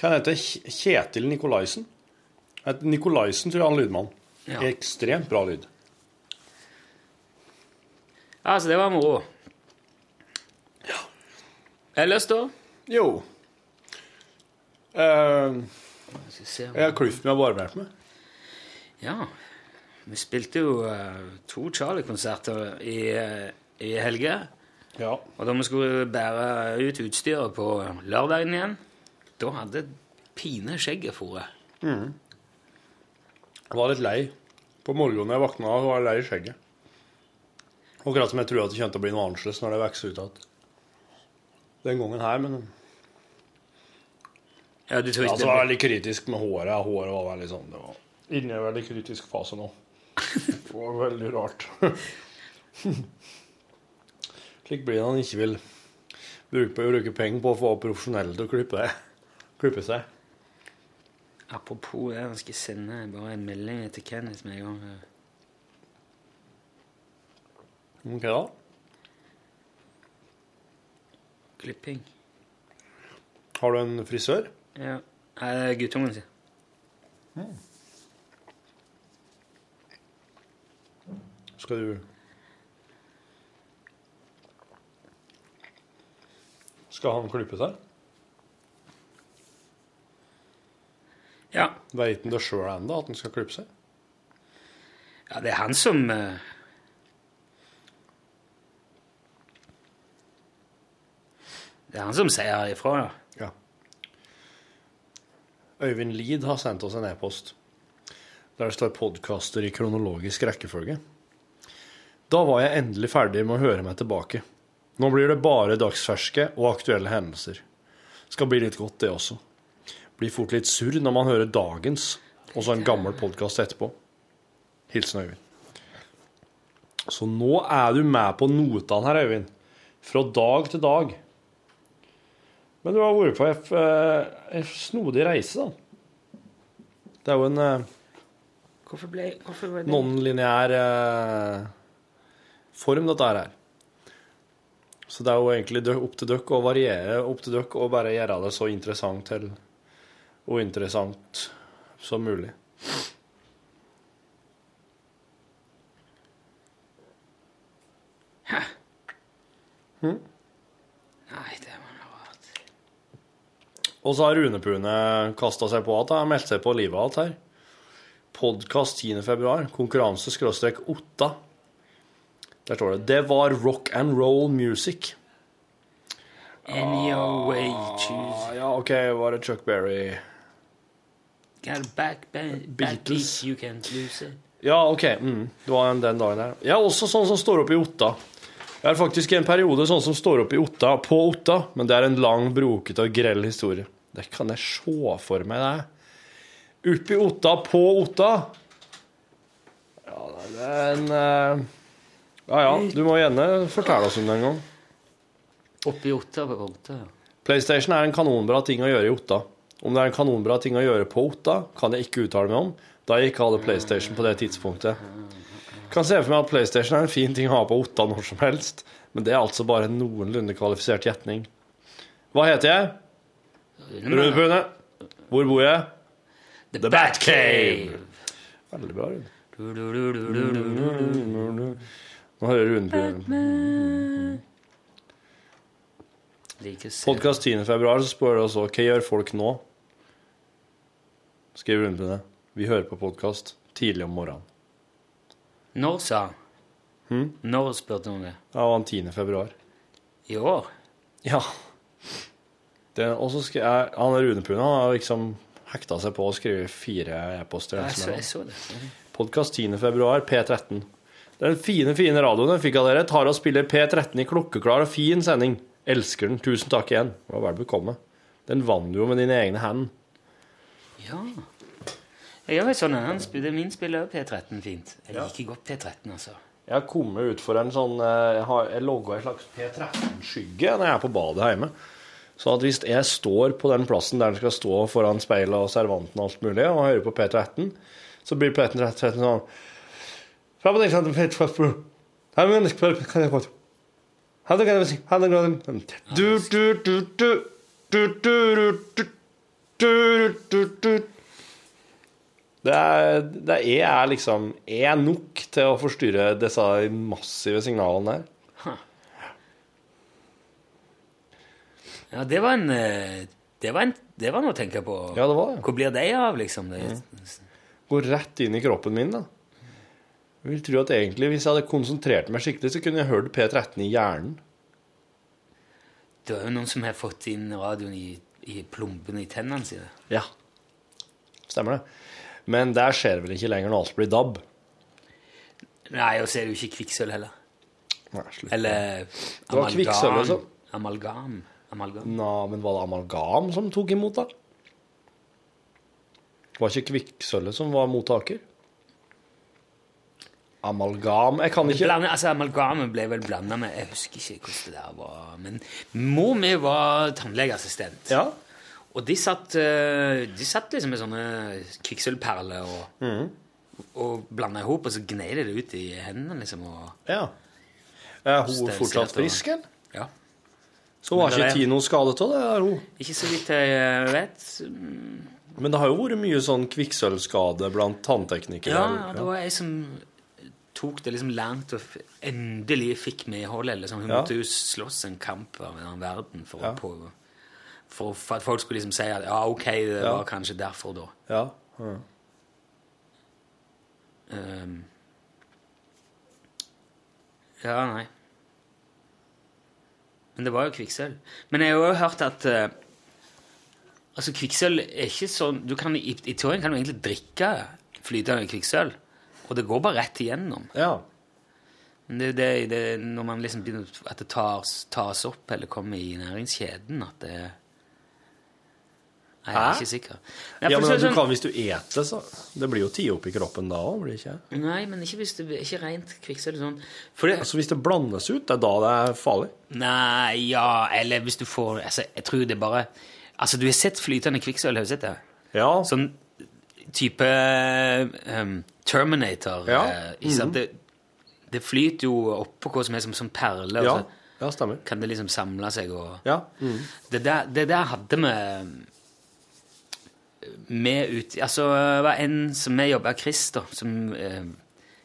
Hva heter Kjetil Nikolaisen? Nikolaisen tror jeg han en lydmann. Ja. Ekstremt bra lyd. Altså, det var moro. Ellers, da? Jo. Se. jeg har klippet meg og barbert meg. Ja. Vi spilte jo uh, to Charlie-konserter i, uh, i helga. Ja. Og da vi skulle bære ut utstyret på lørdagen igjen, da hadde pine skjegget fore. Jeg var litt lei. På morgenen jeg våkna, var jeg lei i skjegget. Akkurat som jeg trodde at det kom til å bli noe annerledes når det vokser ut igjen. Den gangen her, men Ja, du tror ikke altså, det var veldig kritisk med håret. Håret var veldig sånn Det var inne i en veldig kritisk fase nå. Det var veldig rart. Slik blir det når han ikke vil bruke, bruke penger på å få profesjonelle til å klippe, klippe seg. Apropos det, jeg skal sende bare en melding til Kenneth med en gang. Ok, da. Klipping. Har du en frisør? Ja. Nei, det er guttungen sin. Skal du Skal han klippe seg? Ja. Veit han det sjøl ennå, at han skal klippe seg? ja, det er han som eh, Det er han som sier ifra, ja. Øyvind Lid har sendt oss en e-post der det står 'podkaster i kronologisk rekkefølge'. Da var jeg endelig ferdig med å høre meg tilbake. Nå blir det bare dagsferske og aktuelle hendelser. Skal bli litt godt, det også. Blir fort litt surr når man hører dagens, og så en gammel podkast etterpå. Hilsen Øyvind. Så nå er du med på notene her, Øyvind. Fra dag til dag. Men du har vært på en, eh, snodig reise, da. Det er jo en eh, Hvorfor ble hvorfor ble det? non-lineær eh, form, dette her. Så det er jo egentlig opp til dere å variere, opp til dere å bare gjøre det så interessant til interessant som mulig. Nei, det var noe rart. Og så har Rune Pune kasta seg på igjen. han har meldt seg på livet alt her. Podkast 10. februar. Konkurranse skråstrek Otta. Der står det 'Det var rock and roll music'. Any your way choose. Ah, ja, OK, var det Chuck Berry Got back, back, Beatles. you can't lose it. Ja, OK. Mm, det var den dagen der. Jeg er også sånn som står oppe i Otta. Jeg er faktisk i en periode sånn som står oppe i Otta, på Otta, men det er en lang, brokete og grell historie. Det kan jeg se for meg, det. Oppi Otta, på Otta. Ja, det er en eh, Ja ja, du må gjerne fortelle oss om det en gang. Oppi Otta på Otta. PlayStation er en kanonbra ting å gjøre i Otta. Om det er en kanonbra ting å gjøre på Otta, kan jeg ikke uttale meg om, da jeg ikke hadde PlayStation på det tidspunktet. Kan se for meg at PlayStation er en fin ting å ha på Otta når som helst, men det er altså bare en noenlunde kvalifisert gjetning. Hva heter jeg? Rune Pune. Hvor bor jeg? The, Batcave. Batcave. Veldig bra, Rune. Nå hører Rune på Podkast 10. februar, så spør du også hva gjør folk nå? Skriver Rune Pune. Vi hører på podkast tidlig om morgenen. Når sa han? Hmm? Når spurte hun det? Ja, det var den 10. februar. I år? Ja. Det, og så skal jeg, han Rune Pune har liksom hekta seg på å skrive fire e-poster. Podkast 10. februar, P13. Den fine, fine radioen jeg fikk av dere, tar og spiller P13 i klokkeklar og fin sending. Elsker den. Tusen takk igjen. Det var vel bekomme. Den vant du jo med dine egne hender. Ja. Jeg gjør jo sånn. Han spiller, min spiller P13 fint. Jeg liker godt P13, altså. Jeg har kommet ut for en sånn eh, Jeg, har- jeg logga en slags P13-skygge når jeg er på badet hjemme. Så at hvis jeg står på den plassen der den skal stå foran speilet og servanten og alt mulig, og hører på P13, så blir P13 sånn det er, det er, er liksom Er nok til å forstyrre disse massive signalene her. Ja, det var en eh, Det var, en, det var noe å tenke på. Ja, det var det. Hvor blir det av, liksom? Det, Går rett inn i kroppen min, da. Jeg vil tro at egentlig hvis jeg hadde konsentrert meg skikkelig, så kunne jeg hørt P13 i hjernen. det er jo noen som har fått inn radioen i, i plombene i tennene sine. Ja. Stemmer det. Men der skjer vel ikke lenger når alt blir DAB. Nei, og så er det jo ikke kvikksølv heller. Nei, slutt. Eller Det var kvikksølv altså. Amalgam. Amalgam. Nå, men var det amalgam som tok imot, da? Var ikke kvikksølvet som var mottaker? Amalgam Jeg kan ikke Blande, altså, amalgamet ble vel blanda med Jeg husker ikke hvordan det der var. Men mor mi var tannlegeassistent. Ja. Og de satt, eh, de satt liksom med sånne kvikksølvperler og, mm. og blanda i hop, og så gnei de det ut i hendene, liksom. Og, ja. Er hun fortsatt frisk, eller? ja. Så var ikke Tino skadet av det? er hun. Ikke så vidt jeg eh, vet. Men det har jo vært mye sånn kvikksølvskade blant tannteknikere. Ja, det var ei som tok det liksom langt og endelig fikk medholdet. Eller sånn. Hun Ja. måtte jo slåss en kamp av en annen verden for, Ja. på, for, for at folk skulle liksom si at ja, ok, det Ja. var kanskje derfor, da. Ja. ja. Um, ja, nei. Men det var jo kvikksølv. Men jeg har jo hørt at eh, Altså, kvikksølv er ikke sånn du kan, I, i teorien kan du egentlig drikke flytende kvikksølv, og det går bare rett igjennom. ja. Men det er det, det er når man liksom begynner at det tas, tas opp eller kommer i næringskjeden, at det Nei, jeg er Hæ? ikke sikker. Ja, for men sånn, du kan hvis du eter, så Det blir jo tid opp i kroppen da òg, blir det ikke? Nei, men ikke hvis det ikke rent kvikksølv. Sånn. Fordi, Altså Hvis det blandes ut, det er da det er farlig? Nei, ja, eller hvis du får altså, Jeg tror det bare Altså, du har sett flytende kvikksølv, har du sett det? Ja. Sånn type um, Terminator. Ja. eh, ikke sant? Det, det flyter jo oppå hva som er som, som perler, Ja, ja stemmer. kan det liksom samle seg og Ja. Mm. Det der, det der hadde vi med ut Altså, det var en som vi jobba Chris, da, som eh,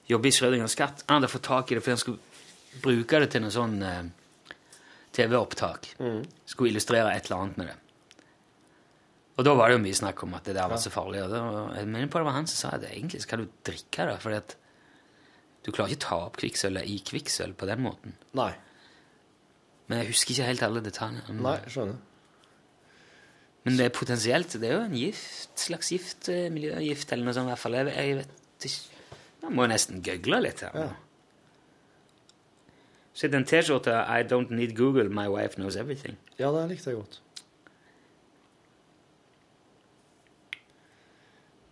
jobber i Schrødingers katt. Han hadde fått tak i det fordi han skulle bruke det til noe sånn eh, TV-opptak. Skulle illustrere et eller annet med det. Og da var det jo mye snakk om at det der var så farlig. Og da, jeg mener på det var han som sa at egentlig skal du drikke det, fordi at du klarer ikke å ta opp kvikksølvet i kvikksølv på den måten. Nei. Men jeg husker ikke helt alle detaljene. Nei, skjønner. Men det er potensielt Det er jo en gift, slags gift, eh, miljøgift eller noe sånt i hvert fall. Jeg, jeg vet ikke Jeg må nesten google litt her. Ja. Så den T-skjorta I don't need Google, my wife knows everything. Ja, det likte jeg godt.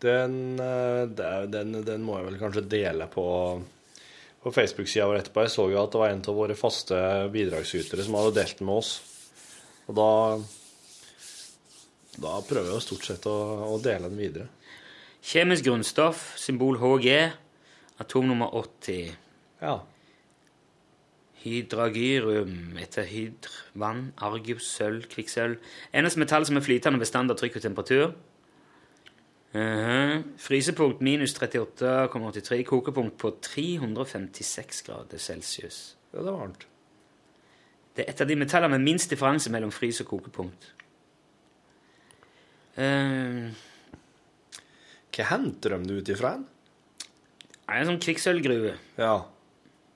Den, eh, den, den må jeg vel kanskje dele på, på Facebook-sida vår etterpå. Jeg så jo at det var en av våre faste bidragsytere som hadde delt den med oss. Og da Da prøver jeg stort sett å, å dele den videre. Kjemisk grunnstoff, symbol HG, atom nummer 80. Ja. Hydragyrum etter hydr, vann, argus, sølv, kvikksølv. Eneste metall som er flytende ved standard trykk og temperatur. Mhm. Frysepunkt minus 38,83. Kokepunkt på 356 grader celsius. ja, det var varmt. Det er et av de metallene med minst differanse mellom frys- og kokepunkt. Uh, Hva henter de det ut ifra? en? er en sånn kvikksølvgruve. Ja.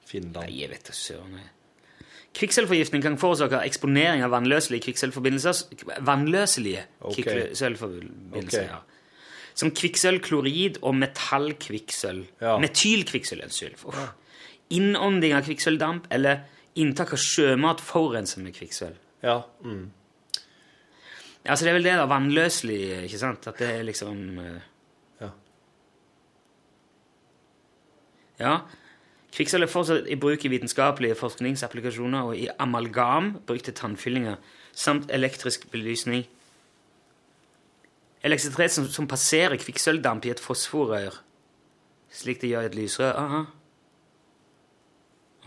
Finland. Nei, jeg vet da søren. Kvikksølvforgiftning kan forårsake eksponering av vannløselige kvikksølvforbindelser Vannløselige Ok. kvikksølvforbindelser, Okay. ja. Som kvikksølvklorid og metallkvikksølv. Ja. Metylkvikksølv. Uff. Innånding av kvikksølvdamp eller inntak av sjømat forurenset med kvikksølv. Ja. Mm. Altså, det er vel det da, vannløselig, ikke sant? At det er liksom eh, Ja. Ja. Kvikksølv er fortsatt i bruk i vitenskapelige forskningsapplikasjoner og i amalgam, brukt til tannfyllinger, samt elektrisk belysning. Elektrisitet som, som passerer kvikksølvdamp i et fosforrør, slik det gjør i et lysrør. Aha.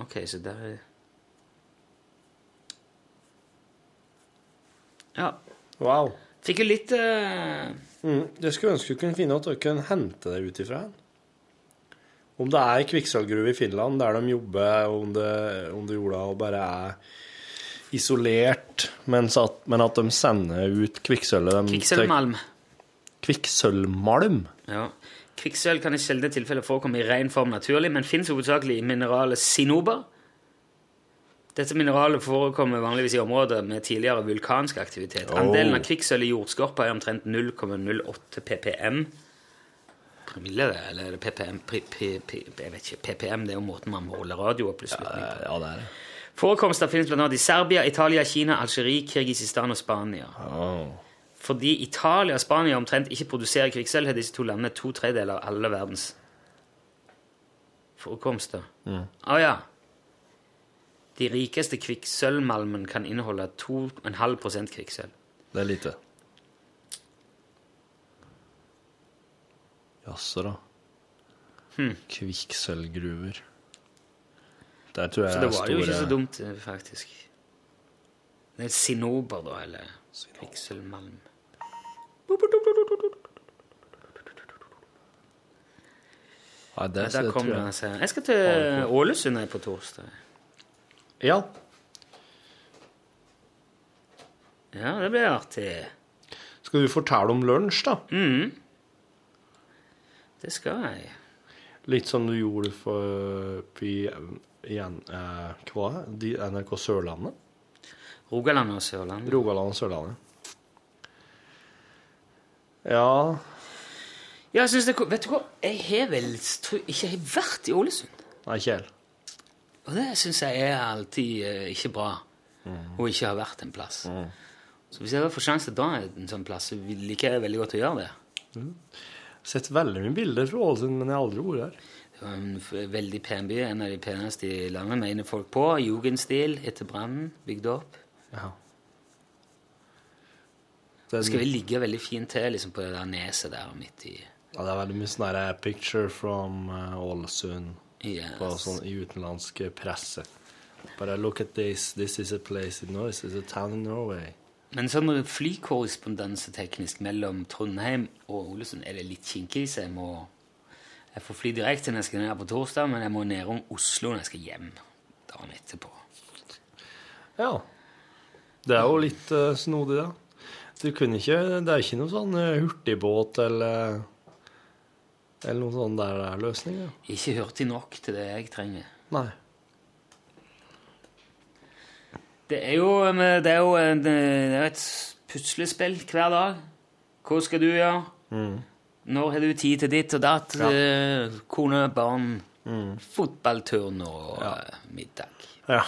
Ok, så der er Ja. Wow. Fikk jo litt uh... Mm. Jeg skulle ønske du kunne finne ut hvor du kunne hente det ut ifra. Om det er kvikksølvgruve i Finland der de jobber, om det, om det jorda og bare er isolert, at, men at de sender ut kvikksølvet kvikksølvmalm. Kvikksølvmalm? Ja. Kvikksølv kan i sjeldne tilfeller forekomme i ren form naturlig, men finnes hovedsakelig i mineralet sinober. Dette mineralet forekommer vanligvis i områder med tidligere vulkansk aktivitet. Andelen av kvikksølv i jordskorpa er omtrent 0,08 ppm. Promille, det, eller er det ppm? Pri, pi, pi, jeg vet ikke. ppm det er jo måten man måler radioopplysninger på. Ja, det er det. Forekomster finnes bl.a. i Serbia, Italia, Kina, Algerie, Kirgisistan og Spania. Fordi Italia og Spania omtrent ikke produserer kvikksølv, har disse to landene to tredjedeler av alle verdens forekomster. Å ja. De rikeste kvikksølvmalmen kan inneholde 2,5% kvikksølv. Det er lite. Jaså, da. Kvikksølvgruver. Der tror jeg Så det var jo ikke så dumt, eh, faktisk. Det er sinober, da, eller kvikksølvmalm. Ja, det, Der det kom tror det. jeg. altså. Jeg skal til Ålesund på torsdag. Ja. Ja, det blir artig. Skal du fortelle om lunsj, da? Mm. Det skal jeg. Litt som du gjorde for i, i, eh, hva? De- NRK Sørlandet? Rogaland og Sørlandet. Rogaland og Sørlandet. Ja Ja, jeg syns det, vet du hva? Jeg har vel tror, ikke jeg har vært i Ålesund. Nei, Kjell. Og det syns jeg er alltid eh, ikke bra. Å ikke ha vært en plass. Så hvis jeg får sjansen til å dra en sånn plass, så liker jeg veldig godt å gjøre det. Jeg har sett veldig mye bilder fra Ålesund, men jeg har aldri vært der. Det var en veldig pen by, en av de peneste i landet, mener folk på. Jugendstil etter brannen, bygd opp. Ja. Det skal vi ligge veldig fint til liksom, på det der neset der midt i Ja, det er veldig mye sånn der picture from Ålesund'. Ålesund Yes. på sånn utenlandsk presse. Bare look at this, this is a place in Norway, this is a town in Norway. Men sånn flykorrespondanse teknisk mellom Trondheim og Ålesund er det litt kinkig, så jeg må Jeg får fly direkte når jeg skal ned på torsdag, men jeg må ned om Oslo når jeg skal hjem dagen etterpå. Ja. Det er jo litt uh, snodig, da. Du kunne ikke Det er ikke noe sånn eh, hurtigbåt eller Eller noen sånn der der løsning, ja. Ikke hurtig nok til det jeg trenger. Nei. Det er jo, det er jo en, det er et puslespill hver dag. Hva skal du gjøre? Når har du tid til ditt og datt? Ja. Kone, barn, fotballturn og ja. middag. Ja.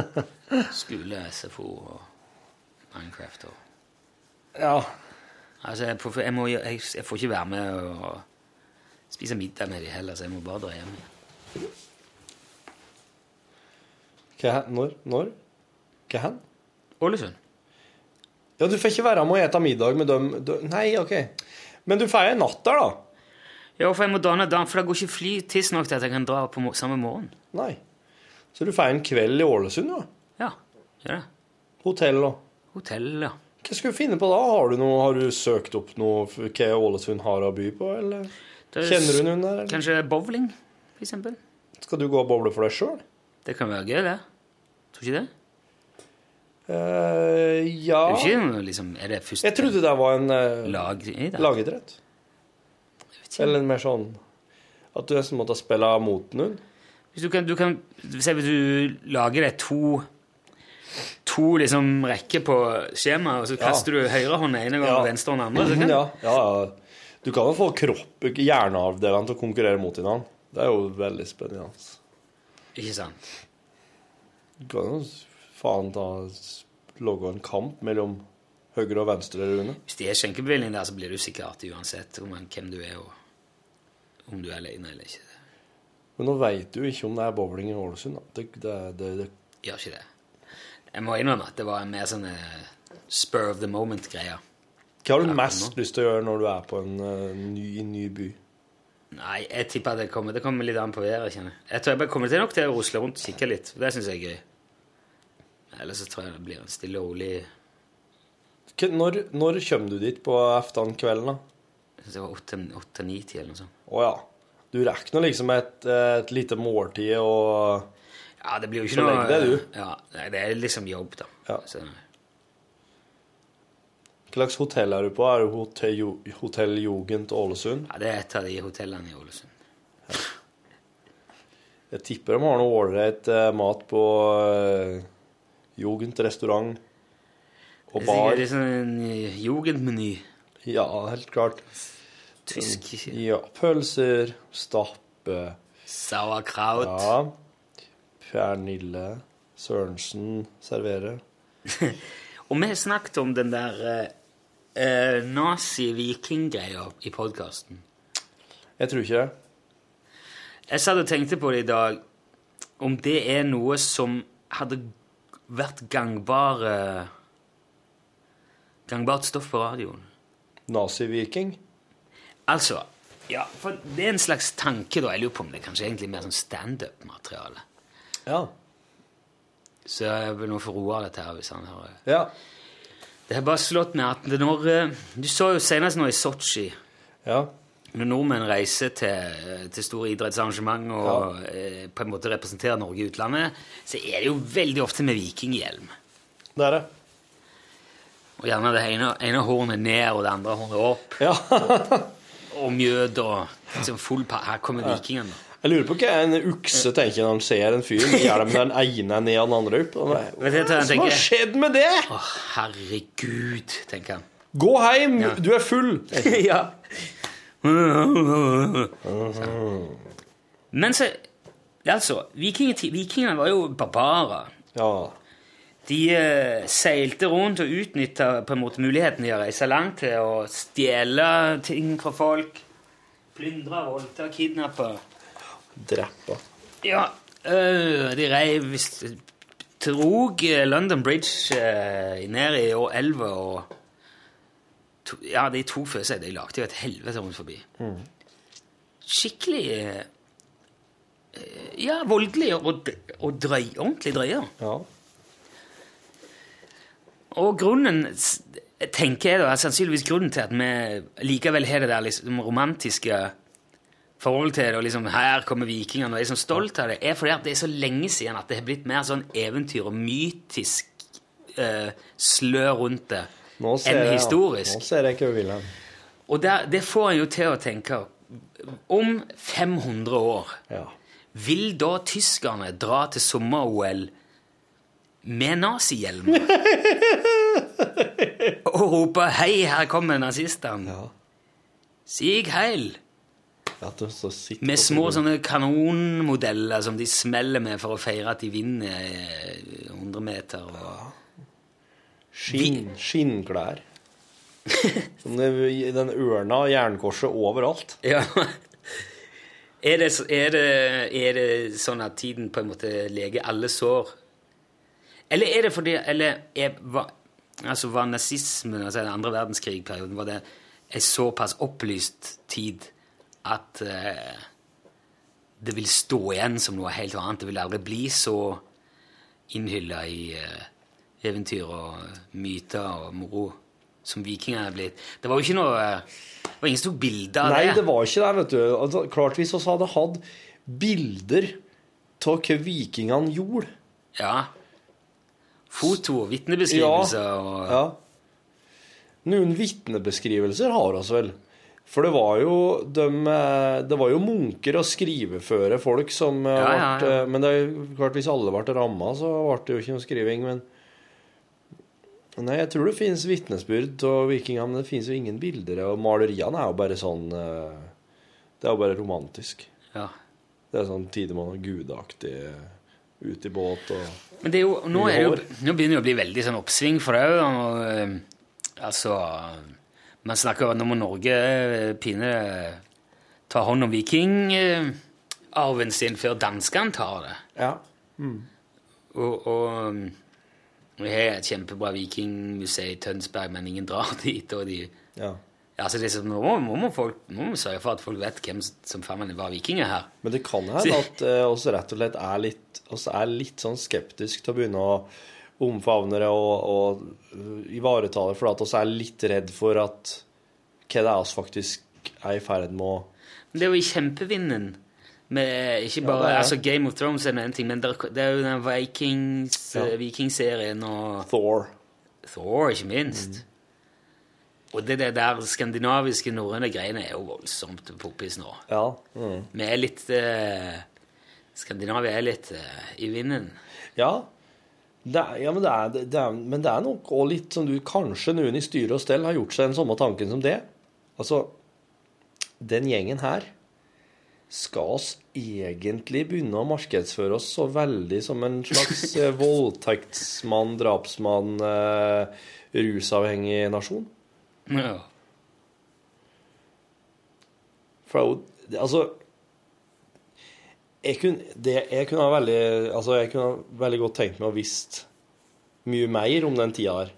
Skole, SFO og Minecraft og ja. Altså, jeg, får- jeg, må, jeg, jeg får ikke være med og spise middag med dem heller, så jeg må bare dra hjem. igjen. Hva? Når? Når? Hva hen? Ålesund. Ja, du får ikke være med og ete middag med dem Nei, OK. Men du får ei natt der, da? Ja, for jeg må danne dan, for det går ikke fly tidsnok til at jeg kan dra på samme morgen. Nei. Så du får en kveld i Ålesund, da? Ja, gjør det. Hotell og Hotell, ja. Hva skal du finne på da? Har du, noe, har du søkt opp noe hva Ålesund har å by på, eller? Er Kjenner du noen der? Eller? Kanskje bowling, eksempel. Skal du gå og boble for deg sjøl? Det kan være gøy, det. Tror ikke det? Uh, ja Det er ikke noe, liksom, er det første Jeg trodde det var en uh, lag lagidrett. Eller Eller mer sånn at du nesten måtte spille mot noen. Hvis du kan, du kan Se hvis du lager deg to to liksom rekker på skjemaet, og så Ja. kaster du høyrehånda ene gang Ja. og venstrehånda andre, så kan Ja, ja, ja. Du kan jo få kropp, hjerneavdelene til å konkurrere mot hverandre. Det er jo veldig spennende. altså. Ikke sant? Du kan jo faen ta lage en kamp mellom høyre og venstre Rune. Hvis det er skjenkebevilgning der, så blir du sikkert uansett om hvem du er, og om du er alene eller ikke. Men nå veit du ikke om det er bowling i Ålesund. Det, det, det, det. Gjør ikke det. Jeg må innrømme at det var en mer sånn eh, spur of the moment-greie. Hva har du mest lyst til å gjøre når du er på en uh, ny, ny by? Nei, jeg tipper at det kommer, det kommer litt an på været, kjenner jeg. Jeg tror jeg bare kommer til nok til å rusle rundt og kikke litt, det syns jeg er gøy. Ellers så tror jeg det blir en stille og rolig Når, når kommer du dit på aftenkvelden, da? Jeg synes det var åtte-ni-tid eller noe sånt. Å ja. Du rekker nå liksom et, et lite måltid og Ja, det blir jo ikke Så noe det. Ja, det er liksom jobb, da. Ja. Så, Hva slags hotell er du på? Er du Hotell, hotell Jugend Ålesund? ja, det er et av de hotellene i Ålesund. Jeg tipper de har noe ålreit eh, mat på uh, Jugend restaurant og Det er bar. sikkert litt sånn en eh, jugendmeny. Ja, helt klart. Tysk, Ja, pølser, stappe Sauerkraut. Ja. Pernille Sørensen serverer. Og vi har snakket om den der eh, nazi-viking-greia i podkasten. Jeg tror ikke det. Jeg satt og tenkte på det i dag, om det er noe som hadde vært gangbare Gangbart stoff på radioen. Nazi-viking. Altså, ja, for det er en slags tanke, da. Jeg lurer på om det er kanskje egentlig mer sånn standup-materiale. Ja. Så jeg vil nå få roa dette her hvis han hører Ja. Det har bare slått meg at når eh, Du så jo senest nå i Sotsji Ja. Når nordmenn reiser til, til store idrettsarrangement og ja. på en måte representerer Norge i utlandet, så er det jo veldig ofte med vikinghjelm. Det er det. Og gjerne det ene, ene hornet ned og det andre hornet opp. Ja. Og mjød og liksom full. Her kommer vikingene. Jeg lurer på hva en ukse tenker når han ser en fyr med hjelm den ene ned og den andre opp. Hva jeg har skjedd med det? Å, herregud, tenker han. Gå hjem, Ja. du er full. ja. Men så Altså, vikingene var jo barbarer. Ja. De uh, seilte rundt og utnytta muligheten de å reise langt til å stjele ting fra folk. Plyndre, voldta, kidnappe. Dreppa. Ja, øh, de reiv visst Drog eh, London Bridge øh, ned i elva og to, Ja, de tok for seg. De lagde jo et helvete rundt forbi. Skikkelig eh, eh, Ja, voldelig og, og drøy, ordentlig drøye. Ja. Og grunnen, tenker jeg da, er sannsynligvis grunnen til at vi likevel har det der liksom romantiske forholdet til det, og liksom her kommer vikingene, og er så stolt av det, er fordi at det er så lenge siden at det har blitt mer sånn eventyr og mytisk uh, slør rundt det enn jeg, historisk. Nå ser jeg ikke hen. Og der, det får en jo til å tenke Om 500 år Ja. vil da tyskerne dra til sommer-OL med nazihjelm? og rope 'Hei, her kommer nazistene'. Ja. Sig heil! At du så sitter Med små sånne kanonmodeller som de smeller med for å feire at de vinner eh, 100 meter. Og... Skinn, Skinnklær. Som den ørna, jernkorset overalt. Ja. Er det, er, det, er det sånn at tiden på en måte leger alle sår? Eller er det fordi Eller er, var, altså var nazismen, altså den andre verdenskrig-perioden, var det en såpass opplyst tid at eh, det vil stå igjen som noe helt annet? Det vil aldri bli så innhylla i eh, eventyr og myter og moro som vikingene er blitt. Det var jo ikke noe Det var ingen som tok bilde av Nei, det. det var ikke det, vet du. Altså, klart hvis vi hadde hatt bilder av hva vikingene gjorde. Ja. Foto, vitnebeskrivelser og Ja. Noen vitnebeskrivelser har oss vel. For det var jo de, eh, Det var jo munker og skriveføre folk som eh, Ja, ja, ja. ble Men det er jo klart hvis alle ble ramma, så ble det jo ikke noe skriving. Men Nei, jeg tror det finnes vitnesbyrd av vikingene, men det finnes jo ingen bilder. Og maleriene er jo bare sånn eh, Det er jo bare romantisk. ja. Det er sånn Tidemann og gudaktig ute i båt og Men det er jo, nå, er det jo, nå begynner det å bli veldig sånn oppsving for øynene. Altså Man snakker om at nå må Norge eh, pine ta hånd om vikingarven sin før danskene tar det. Ja. Og, og um, vi har et kjempebra vikingmuseum i Tønsberg, men ingen drar dit. og de... ja. Ja, altså det er sånn, nå, må, må folk, nå må vi sørge for at folk vet hvem som faen var vikinger her. Men det kan hende at eh, oss rett og slett er litt, er litt sånn skeptisk til å begynne å omfavne det og, og ivaretar det, for at oss er litt redd for at hva det er oss faktisk er i ferd med å det er jo i kjempevinden. Med, ikke bare, er. altså Game of Thrones er en ting, men det, er- er jo den Vikings, Ja. eh, Vikingserien og Thor. Thor, ikke minst. Mm. Og det, det der skandinaviske norrøne greiene er jo voldsomt poppis nå. Ja. Mm. Vi er litt eh, Skandinavia er litt eh, i vinden. Ja. Det er, ja, men det er, det er, men det er nok òg litt som du Kanskje noen i styre og stell har gjort seg den samme tanken som det. Altså, den gjengen her skal oss egentlig begynne å markedsføre oss så veldig som en slags eh, voldtektsmann, drapsmann, eh, rusavhengig nasjon? Ja. For Altså jeg kunne, det, jeg kunne ha veldig Altså, jeg kunne ha veldig godt tenkt meg å visst mye mer om den tida her.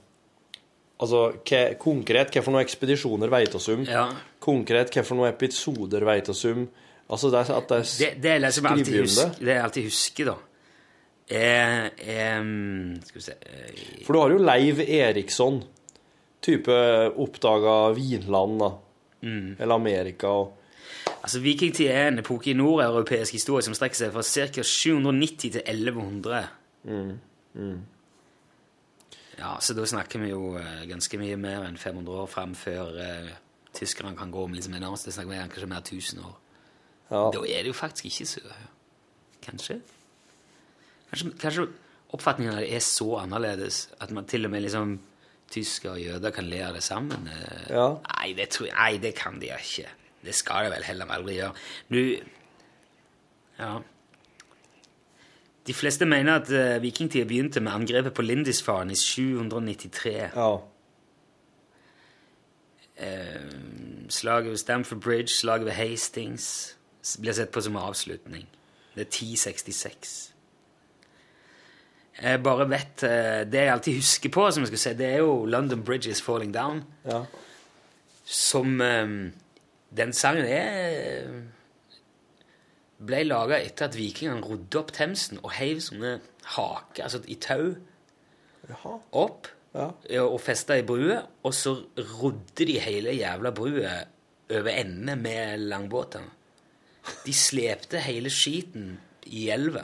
Altså hva, konkret hva for noen ekspedisjoner vet oss om. ja. Konkret hva for noen episoder vet oss om. Altså det at det er Det, det er liksom alltid husk, det jeg alltid husker, da, Eh, mm, Skal vi se eh, For du har jo Leiv Eriksson, type oppdaga Vinland, da. Mm. Eller Amerika og Altså, Vikingtid er en epoke i nordeuropeisk historie som strekker seg fra ca. 790 til 1100. Mm, Ja, så da snakker vi jo eh, ganske mye mer enn 500 år fram før eh, tyskerne kan gå om liksom annen. Det snakker vi kanskje mer 1000 år. Ja. Da er det jo faktisk ikke så Kanskje? Kanskje, kanskje oppfatningen av det er så annerledes at man til og med liksom tyskere og jøder kan le av det sammen. eh. Ja. Nei, det tror jeg, nei, det kan de ikke. Det skal det vel heller aldri gjøre. Nå Ja. De fleste mener at uh, vikingtida begynte med angrepet på Lindisfaren i 793. ja. Uh, slaget ved Stamford Bridge, slaget ved Hastings blir sett på som avslutning. Det er 1066. Jeg bare vet uh, Det jeg alltid husker på, som jeg skulle si, det er jo London Bridge is falling down. ja. som eh, Den sangen er ble laga etter at vikingene rodde opp Themsen og heiv sånne haker, altså i tau, Jaha. opp Ja. og festa i brua, og så rodde de hele jævla brua over ende med langbåtene. De slepte hele skiten i elva.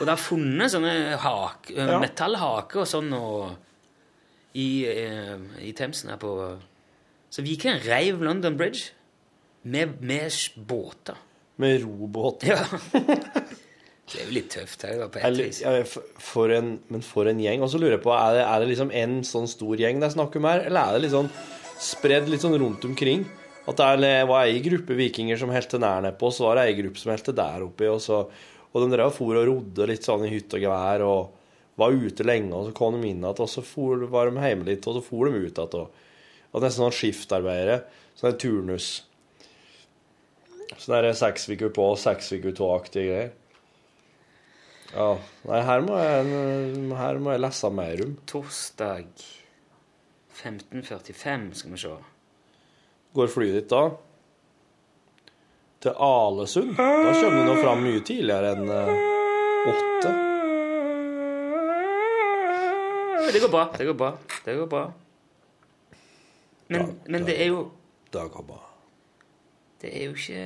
Og det er funnet sånne hak, Ja. metallhaker og sånn og, i, i, i Themsen her på Så vikingene reiv London Bridge med, med båter. Med robåter. Ja. Det er jo litt tøft òg, på et vis. en, men for en gjeng. Og så lurer jeg på, er det, er det liksom en sånn stor gjeng det er snakk om her, eller er det litt sånn spredd litt sånn rundt omkring? At det er, var ei gruppe vikinger som helte nær nedpå, og så var det ei gruppe som helte der oppi, og så Og de drev og for og rodde litt sånn i hytt og gevær og var ute lenge, og så kom de inn igjen, og så for, var de hjemme litt, og så for de ut igjen. Det nesten sånn skiftarbeidere. Sånn turnus. Sånn seks uker på, seks uker to-aktige greier. Ja. Nei, her må jeg, her må jeg lese mer om. Torsdag 15.45, skal vi se. Går flyet ditt da? Til Alesund? Da kommer du nå fram mye tidligere enn eh, åtte. Det går bra. Det går bra. Det går bra. Men, men det er jo bra. Det er jo ikke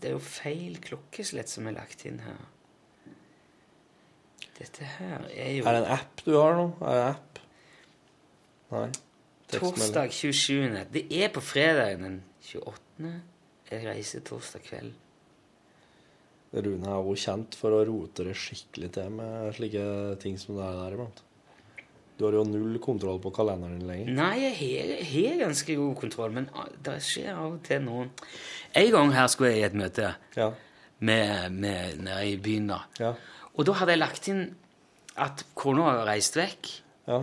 Det er jo feil klokkeslett som er lagt inn her. Dette her er jo Er det en app du har nå? Er det en app? Nei. Torsdag 27. Det er på fredag den 28. Jeg reiser torsdag kveld. Rune er jo kjent for å rote det skikkelig til med slike ting som det er der iblant. Du har jo null kontroll på kalenderen din lenger. Nei, jeg har, ganske god kontroll, men ah, det skjer av og til noe En gang her skulle jeg i et møte Ja. med, med, nede i byen. da. Ja. Og da hadde jeg lagt inn at kona hadde reist vekk. Ja.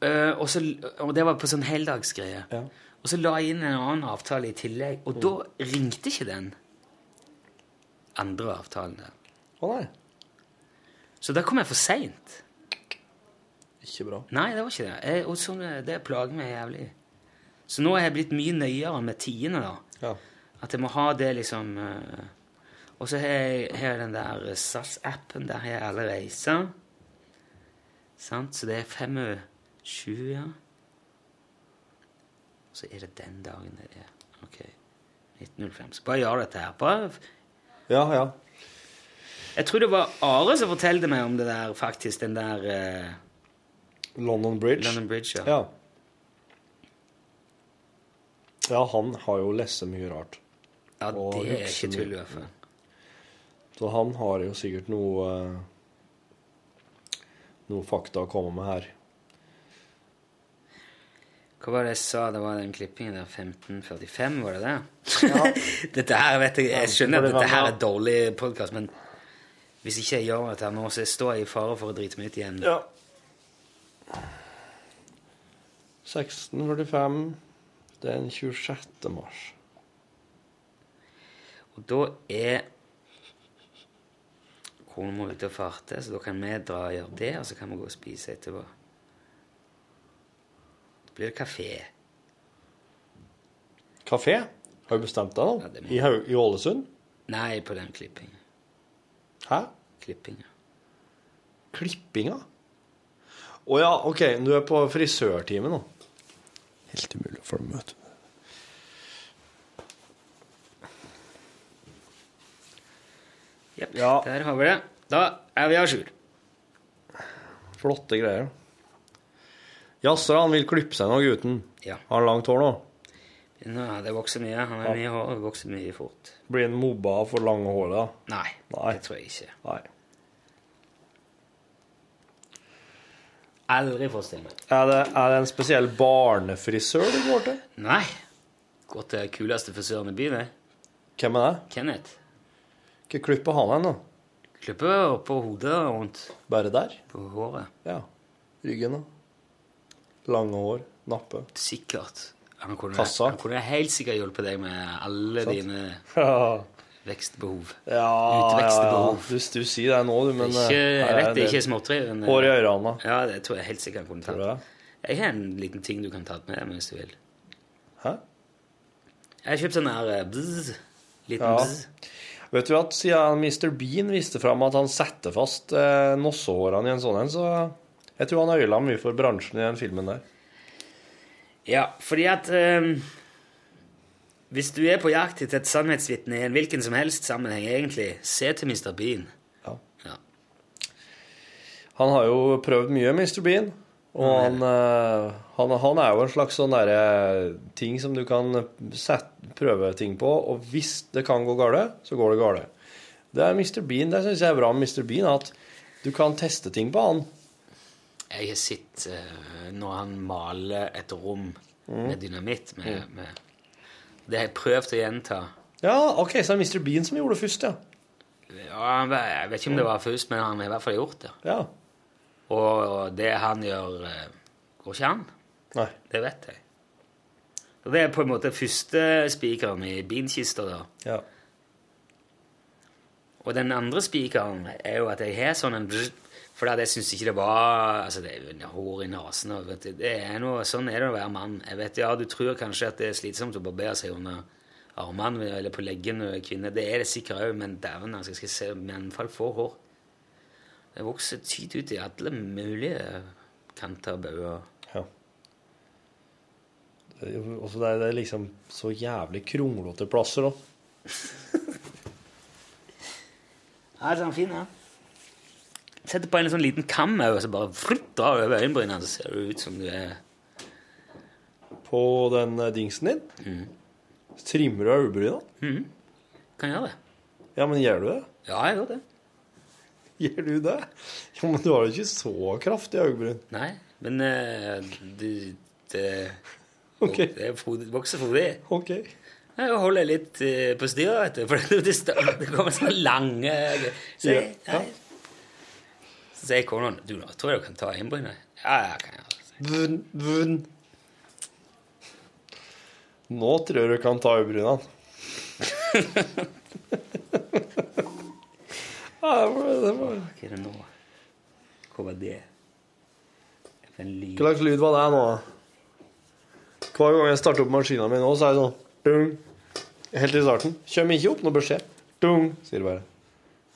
Uh, og, så, og det var på sånn heldagsgreie. Ja. Og så la jeg inn en annen avtale i tillegg, og da ringte ikke den andre avtalen der. Å nei. Så da kom jeg for seint. Ikke bra. Nei, det var ikke det. Jeg, og sånn, det plager meg jævlig. Så nå er jeg blitt mye nøyere med tidene, da. Ja. At jeg må ha det liksom eh, Og så har jeg, har jeg den der SAS-appen. Der har jeg alle reiser. Sant? Så det er fem over sju, ja. Så er det den dagen det er. Ok. 1905. Så bare gjør dette her. Bare Ja, ja. Jeg tror det var Are som fortalte meg om det der, faktisk. Den der eh, London Bridge. London Bridge, ja. Ja. Ja, han har jo lest mye rart. Ja, Og det er ikke tull, i hvert fall. Så han har jo sikkert noe eh, Noe fakta å komme med her. Hva var det jeg sa? Det var den klippingen der 1545, var det det? Ja. dette her, vet jeg, jeg skjønner at dette her er dårlig podkast, men hvis ikke jeg gjør dette her nå, så står jeg i fare for å drite meg ut igjen. Ja. 1645 den 26. mars. Og da er kona må ute og farte, så da kan vi dra og gjøre det, og så kan vi gå og spise etterpå. Da blir det kafé. Kafé? Har du bestemt deg Ja, nå? det må- I Ålesund? Nei, på den klippingen. Hæ? Klippinga. Klippinga? Å ja, OK. Du er på frisørtime nå. Helt umulig å få møte. Jepp, Ja. der har vi det. Da er vi a jour. Flotte greier. Jaså, han vil klippe seg nå, gutten. Ja. Har han langt hår nå? Nå har det vokser mye. Han er mye hår, det vokser mye fort. Blir han mobba for lange hår da? Nei, Nei. det tror jeg ikke. Nei. Aldri forestille meg. Er det, er det en spesiell barnefrisør du går til? Nei. Går til den kuleste frisøren i byen, jeg. Hvem er det? Kenneth. Hva klipper han deg da? Klipper på hodet og rundt Bare der? på håret. Ja. Ryggen, da? Lange hår? Nappe? Sikkert. Han kunne, Kassa. han kunne helt sikkert hjulpet deg med alle Sant. dine vekstbehov. ja, ja. Utvekstbehov. Du, du sier det nå, du, men ikke, eh, jeg vet det ikke er småtteri. Hår i eh, ørene. Ja, det tror jeg helt sikkert jeg kunne tatt. Jeg har en liten ting du kan ta med hvis du vil. Hæ? Jeg har kjøpt sånn her eh, bzz, liten Ja. bzz. Vet du at siden Mr. Bean viste fram at han setter fast eh, nossehårene i en sånn en, så jeg tror han øyla mye for bransjen i den filmen der. Ja, fordi at eh, Hvis du er på jakt etter et sannhetsvitne i en hvilken som helst sammenheng, egentlig, se til Mr. Bean. Ja. Ja. Han har jo prøvd mye, Mr. Bean. Og han, eh, han, han er jo en slags sånn derre ting som du kan sette, prøve ting på, og hvis det kan gå galt, så går det galt. Det er Mr. Bean, det syns jeg er bra med Mr. Bean, at du kan teste ting på han. Jeg har sett uh, når han maler et rom med dynamitt med, med Det har jeg prøvd å gjenta. Ja, OK, så er det Mr. Bean som gjorde det først, ja. Ja, jeg vet ikke om det var først, men han har i hvert fall gjort det. Ja. Og det han gjør, eh, går ikke an. Nei. Det vet jeg. Og det er på en måte første spikeren i binkista, da. Ja. Og den andre spikeren er jo at jeg har sånn en For jeg syns ikke det var Altså, det er jo hår i nesen og Sånn er det å være mann. Jeg vet, ja, Du tror kanskje at det er slitsomt å barbere seg under armene eller på leggene når du er kvinne. Det er det sikkert òg, men dæven, altså, jeg skal se mannfolk får hår. Det vokser tyt ut i alle mulige kanter og bauger. ja. Det er Også det er, det er liksom så jævlig kronglete plasser òg. Her er han fin, ja. Setter på en sånn liten kam og så bare drar du over øyenbrynene, så ser du ut som du er På den eh, dingsen din. Trimmer du øyebryna? Kan gjøre det. Ja, men gjør du det? Ja, jeg gjør det. Gjør du det? Ja, men du har jo ikke så kraftige øyebryn. Nei, men uh, du Det, Ok. det frodig- vokser forbi. OK. Jeg holder litt eh, på styret, vet du, for det, det, kommer sånne lange Så jeg, Ja. Så sier kona du nå tror jeg du kan ta øyenbrynet. Ja, ja, kan jeg. Vun, vun. Nå tror jeg du kan ta øyebrynene. ja, det var, det var. Hva er det nå? Hva var det? Hva slags lyd var det nå? Hver gang jeg starter opp maskinen min nå, så er det sånn dung. Helt i starten. Kommer ikke opp noe beskjed. Dung, sier det bare.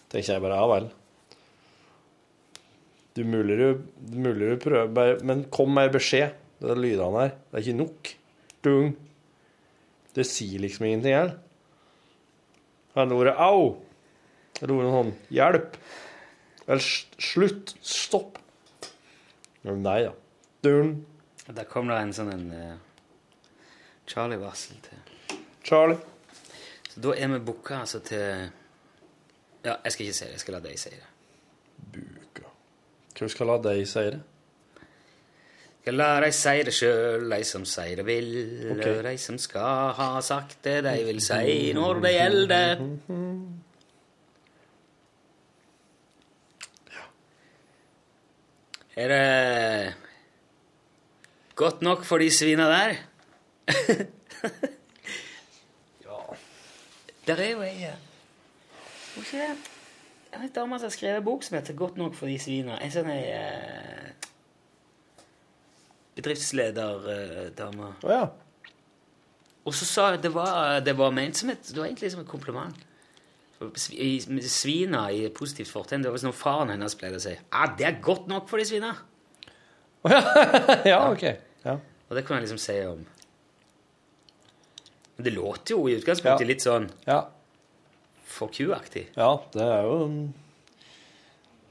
Tenker jeg bare, ja vel. Du mulig du, prøver, bare, men kom med beskjed. Det er lydene her. Det er ikke nok. Dung. Det sier liksom ingenting her. Her er det ordet au. Eller ordet sånn hjelp. Eller slutt. Stopp. Men nei, da. Dung. Der kom det en sånn en uh, Charlie-varsel til. Charlie. Så da er vi booka altså til Ja, jeg skal ikke si det. Jeg skal la deg si det. Buka. Hva skal la deg si det? Skal la deg si det sjøl, de som sier det vil, Okay. de som skal ha sagt det de vil si når det gjelder. Er det godt nok for de svina der? Ja. Der er jo ei her. Hvor ikke det? Er dame som har skrevet en bok som heter 'Godt nok for de svina'. En sånn ei eh, bedriftslederdame. Å ja. Og så sa jeg det var, det var ment som et, det var egentlig som et kompliment. Svina i positivt fortegn. Det var sånn faren hennes pleide å si. Ja, det er godt nok for de svina. ja, OK. Ja. Og det kunne jeg liksom si om Men det låter jo i utgangspunktet Ja. litt sånn ja. For ku-aktig. Ja, det er jo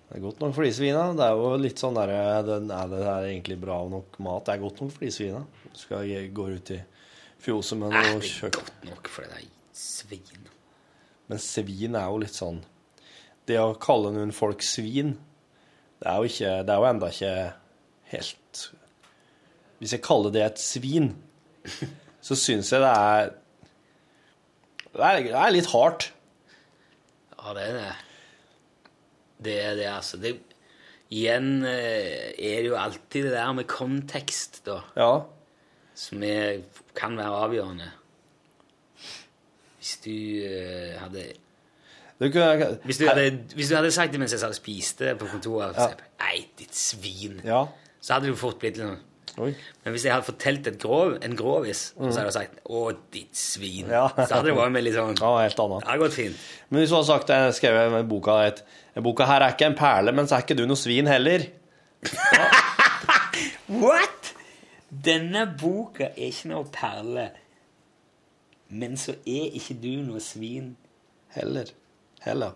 Det er godt nok for de svina. Det er jo litt sånn derre Er det her egentlig bra nok mat? Det er godt nok for de svina. Skal jeg gå ut i fjoset med noe er godt nok for det der svin. Men svin er jo litt sånn Det å kalle noen folk svin, det er jo ikke Det er jo enda ikke helt Hvis jeg kaller det et svin, så syns jeg det er det er, det er litt hardt. Ja, det er det. Det er det, altså. Det, igjen eh, er det jo alltid det der med kontekst, da, Ja. som er, kan være avgjørende. Hvis du uh, hadde du kunne, hvis du, hadde, hvis du hadde sagt det mens jeg spiste på kontoret Ja. Nei, ditt svin. Ja. Så hadde du fort blitt litt sånn Oi. Men hvis jeg hadde fortalt et grov, en grovis, så hadde jeg sagt 'Å, ditt svin'. Ja. Så hadde det vært med litt sånn Ja, helt annet. Det hadde gått fint. Men hvis du hadde sagt jeg skrev i boka et, boka her er ikke en perle, men så er ikke du noe svin heller. What?! Denne boka er ikke noe perle. Men så er ikke du noe svin. Heller. Heller.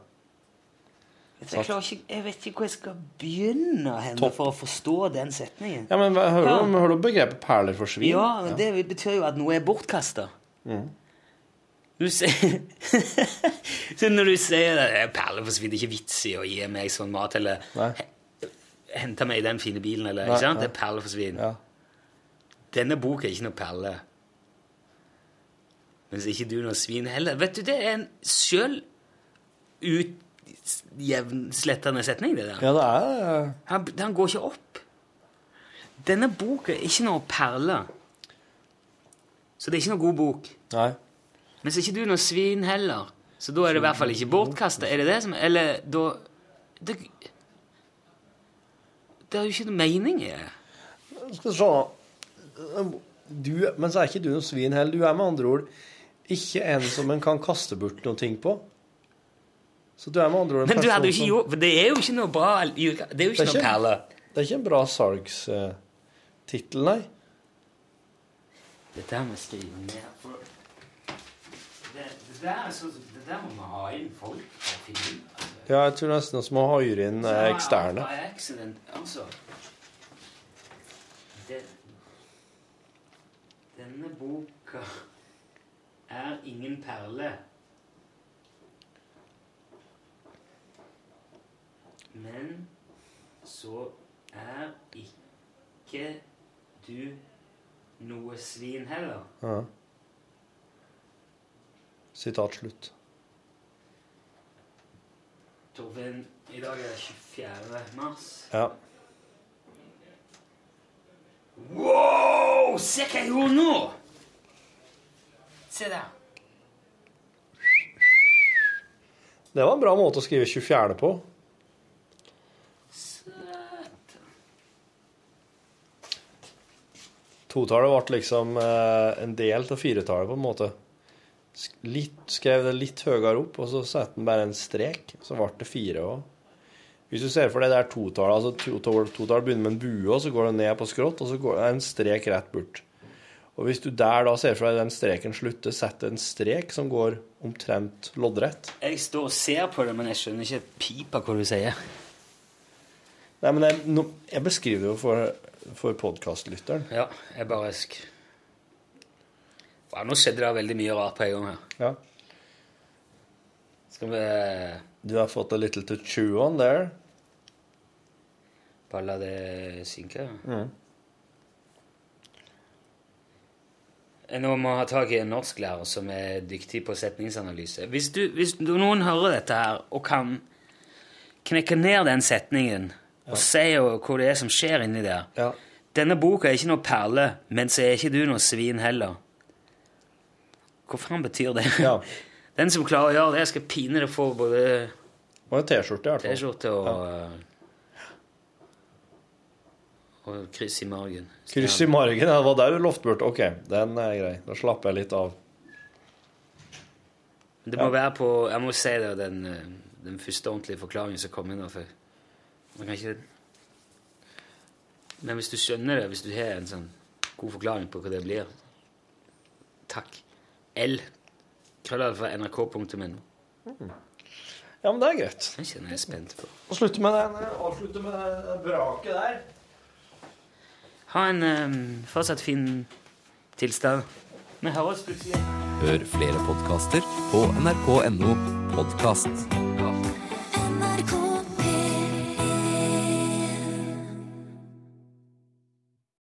Jeg, ikke, jeg vet ikke hvor jeg skal begynne henne Topp. for å forstå den setningen. Ja, men hører du, du begrepet perler for svin? Ja, men det betyr jo at noe er bortkasta. Mm. Så når du sier at 'perler perler svin', det er ikke vits i å gi meg sånn mat, eller Nei. hente meg i den fine bilen, eller Nei, ikke sant? nei. Det er perler forsvinner. Ja. Denne boka er ikke noe perle. Mens ikke du noe svin heller. Vet du, det er en sjøl utjevnslettende setning, det der. ja, det er Han, han går ikke opp. Denne boka er ikke noe perle. Så det er ikke noe god bok. Nei. Men så er ikke du noe svin heller. Så da er det i hvert fall ikke bortkasta. Er det det som Eller da Det, det er jo ikke noe mening i det. Skal vi se du, Men så er ikke du noe svin heller. Du er med andre ord ikke en som en kan kaste bort noe ting på. Så du er med andre ord en Men du hadde jo ikke gjort For det er jo ikke noe bra Det er jo ikke Det er noe perle. Det er ikke en bra salgstittel, nei. Dette her må skrive ned. Det, det, der, er så, det der må vi ha inn folk for å finne ut. Ja, jeg tror nesten vi må hyre inn eh, eksterne. Altså. Det, denne boka er ingen perle. Men så er ikke du noe svin heller. Ja. Sitat slutt. Torfinn, i dag er det 24. mars. Ja. Wow! Se hva jeg gjorde nå! Se der. Det var en bra måte å skrive 24. på. Totallet ble liksom eh, en del av firetallet, på en måte. Litt, skrev det litt høyere opp, og så satte den bare en strek. Så ble det fire òg. Hvis du ser for deg det er totallet, altså totallet totallet begynner med en bue, og så går det ned på skrått, og så går det en strek rett bort. Og hvis du der da ser for deg den streken slutter, setter en strek som går omtrent loddrett. Jeg står og ser på det, men jeg skjønner ikke pipa pip av hva du sier. Nei, men jeg, no, jeg beskriver det jo for, for podkastlytteren. Ja, jeg bare sk... Wow, nå skjedde det veldig mye rart på en gang her. Ja. Skal vi Du har fått a little to chew on there. bare la det synke? Mm. Nå må jeg ha tak i en norsklærer som er dyktig på setningsanalyse. Hvis, du, hvis du, noen hører dette her og kan knekke ned den setningen og sier jo hva det er som skjer inni der Ja. Denne boka er ikke noe perle, men så er ikke du noe svin heller. Hva faen betyr det? Ja. Den som klarer å gjøre det, skal pine det få både Og en T-skjorte, i hvert fall. T-skjorte og Og kryss i margen. Kryss i margen, ja, det var der du lovte bort. Ok, den er grei. Da slapper jeg litt av. Det må være på Jeg må si det, den, eh, den første ordentlige forklaringen som kom inn. For ikke Men hvis du skjønner det, hvis du har en sånn god forklaring på hva det blir Takk. L. Krøllalfa nrk.no. Ja, men det er greit. Den kjenner jeg spent på. Og slutte med den, avslutte med det braket der. Ha en um, fortsatt fin tilstand. Vi høres plutselig. Hør flere podkaster på nrk.no podkast.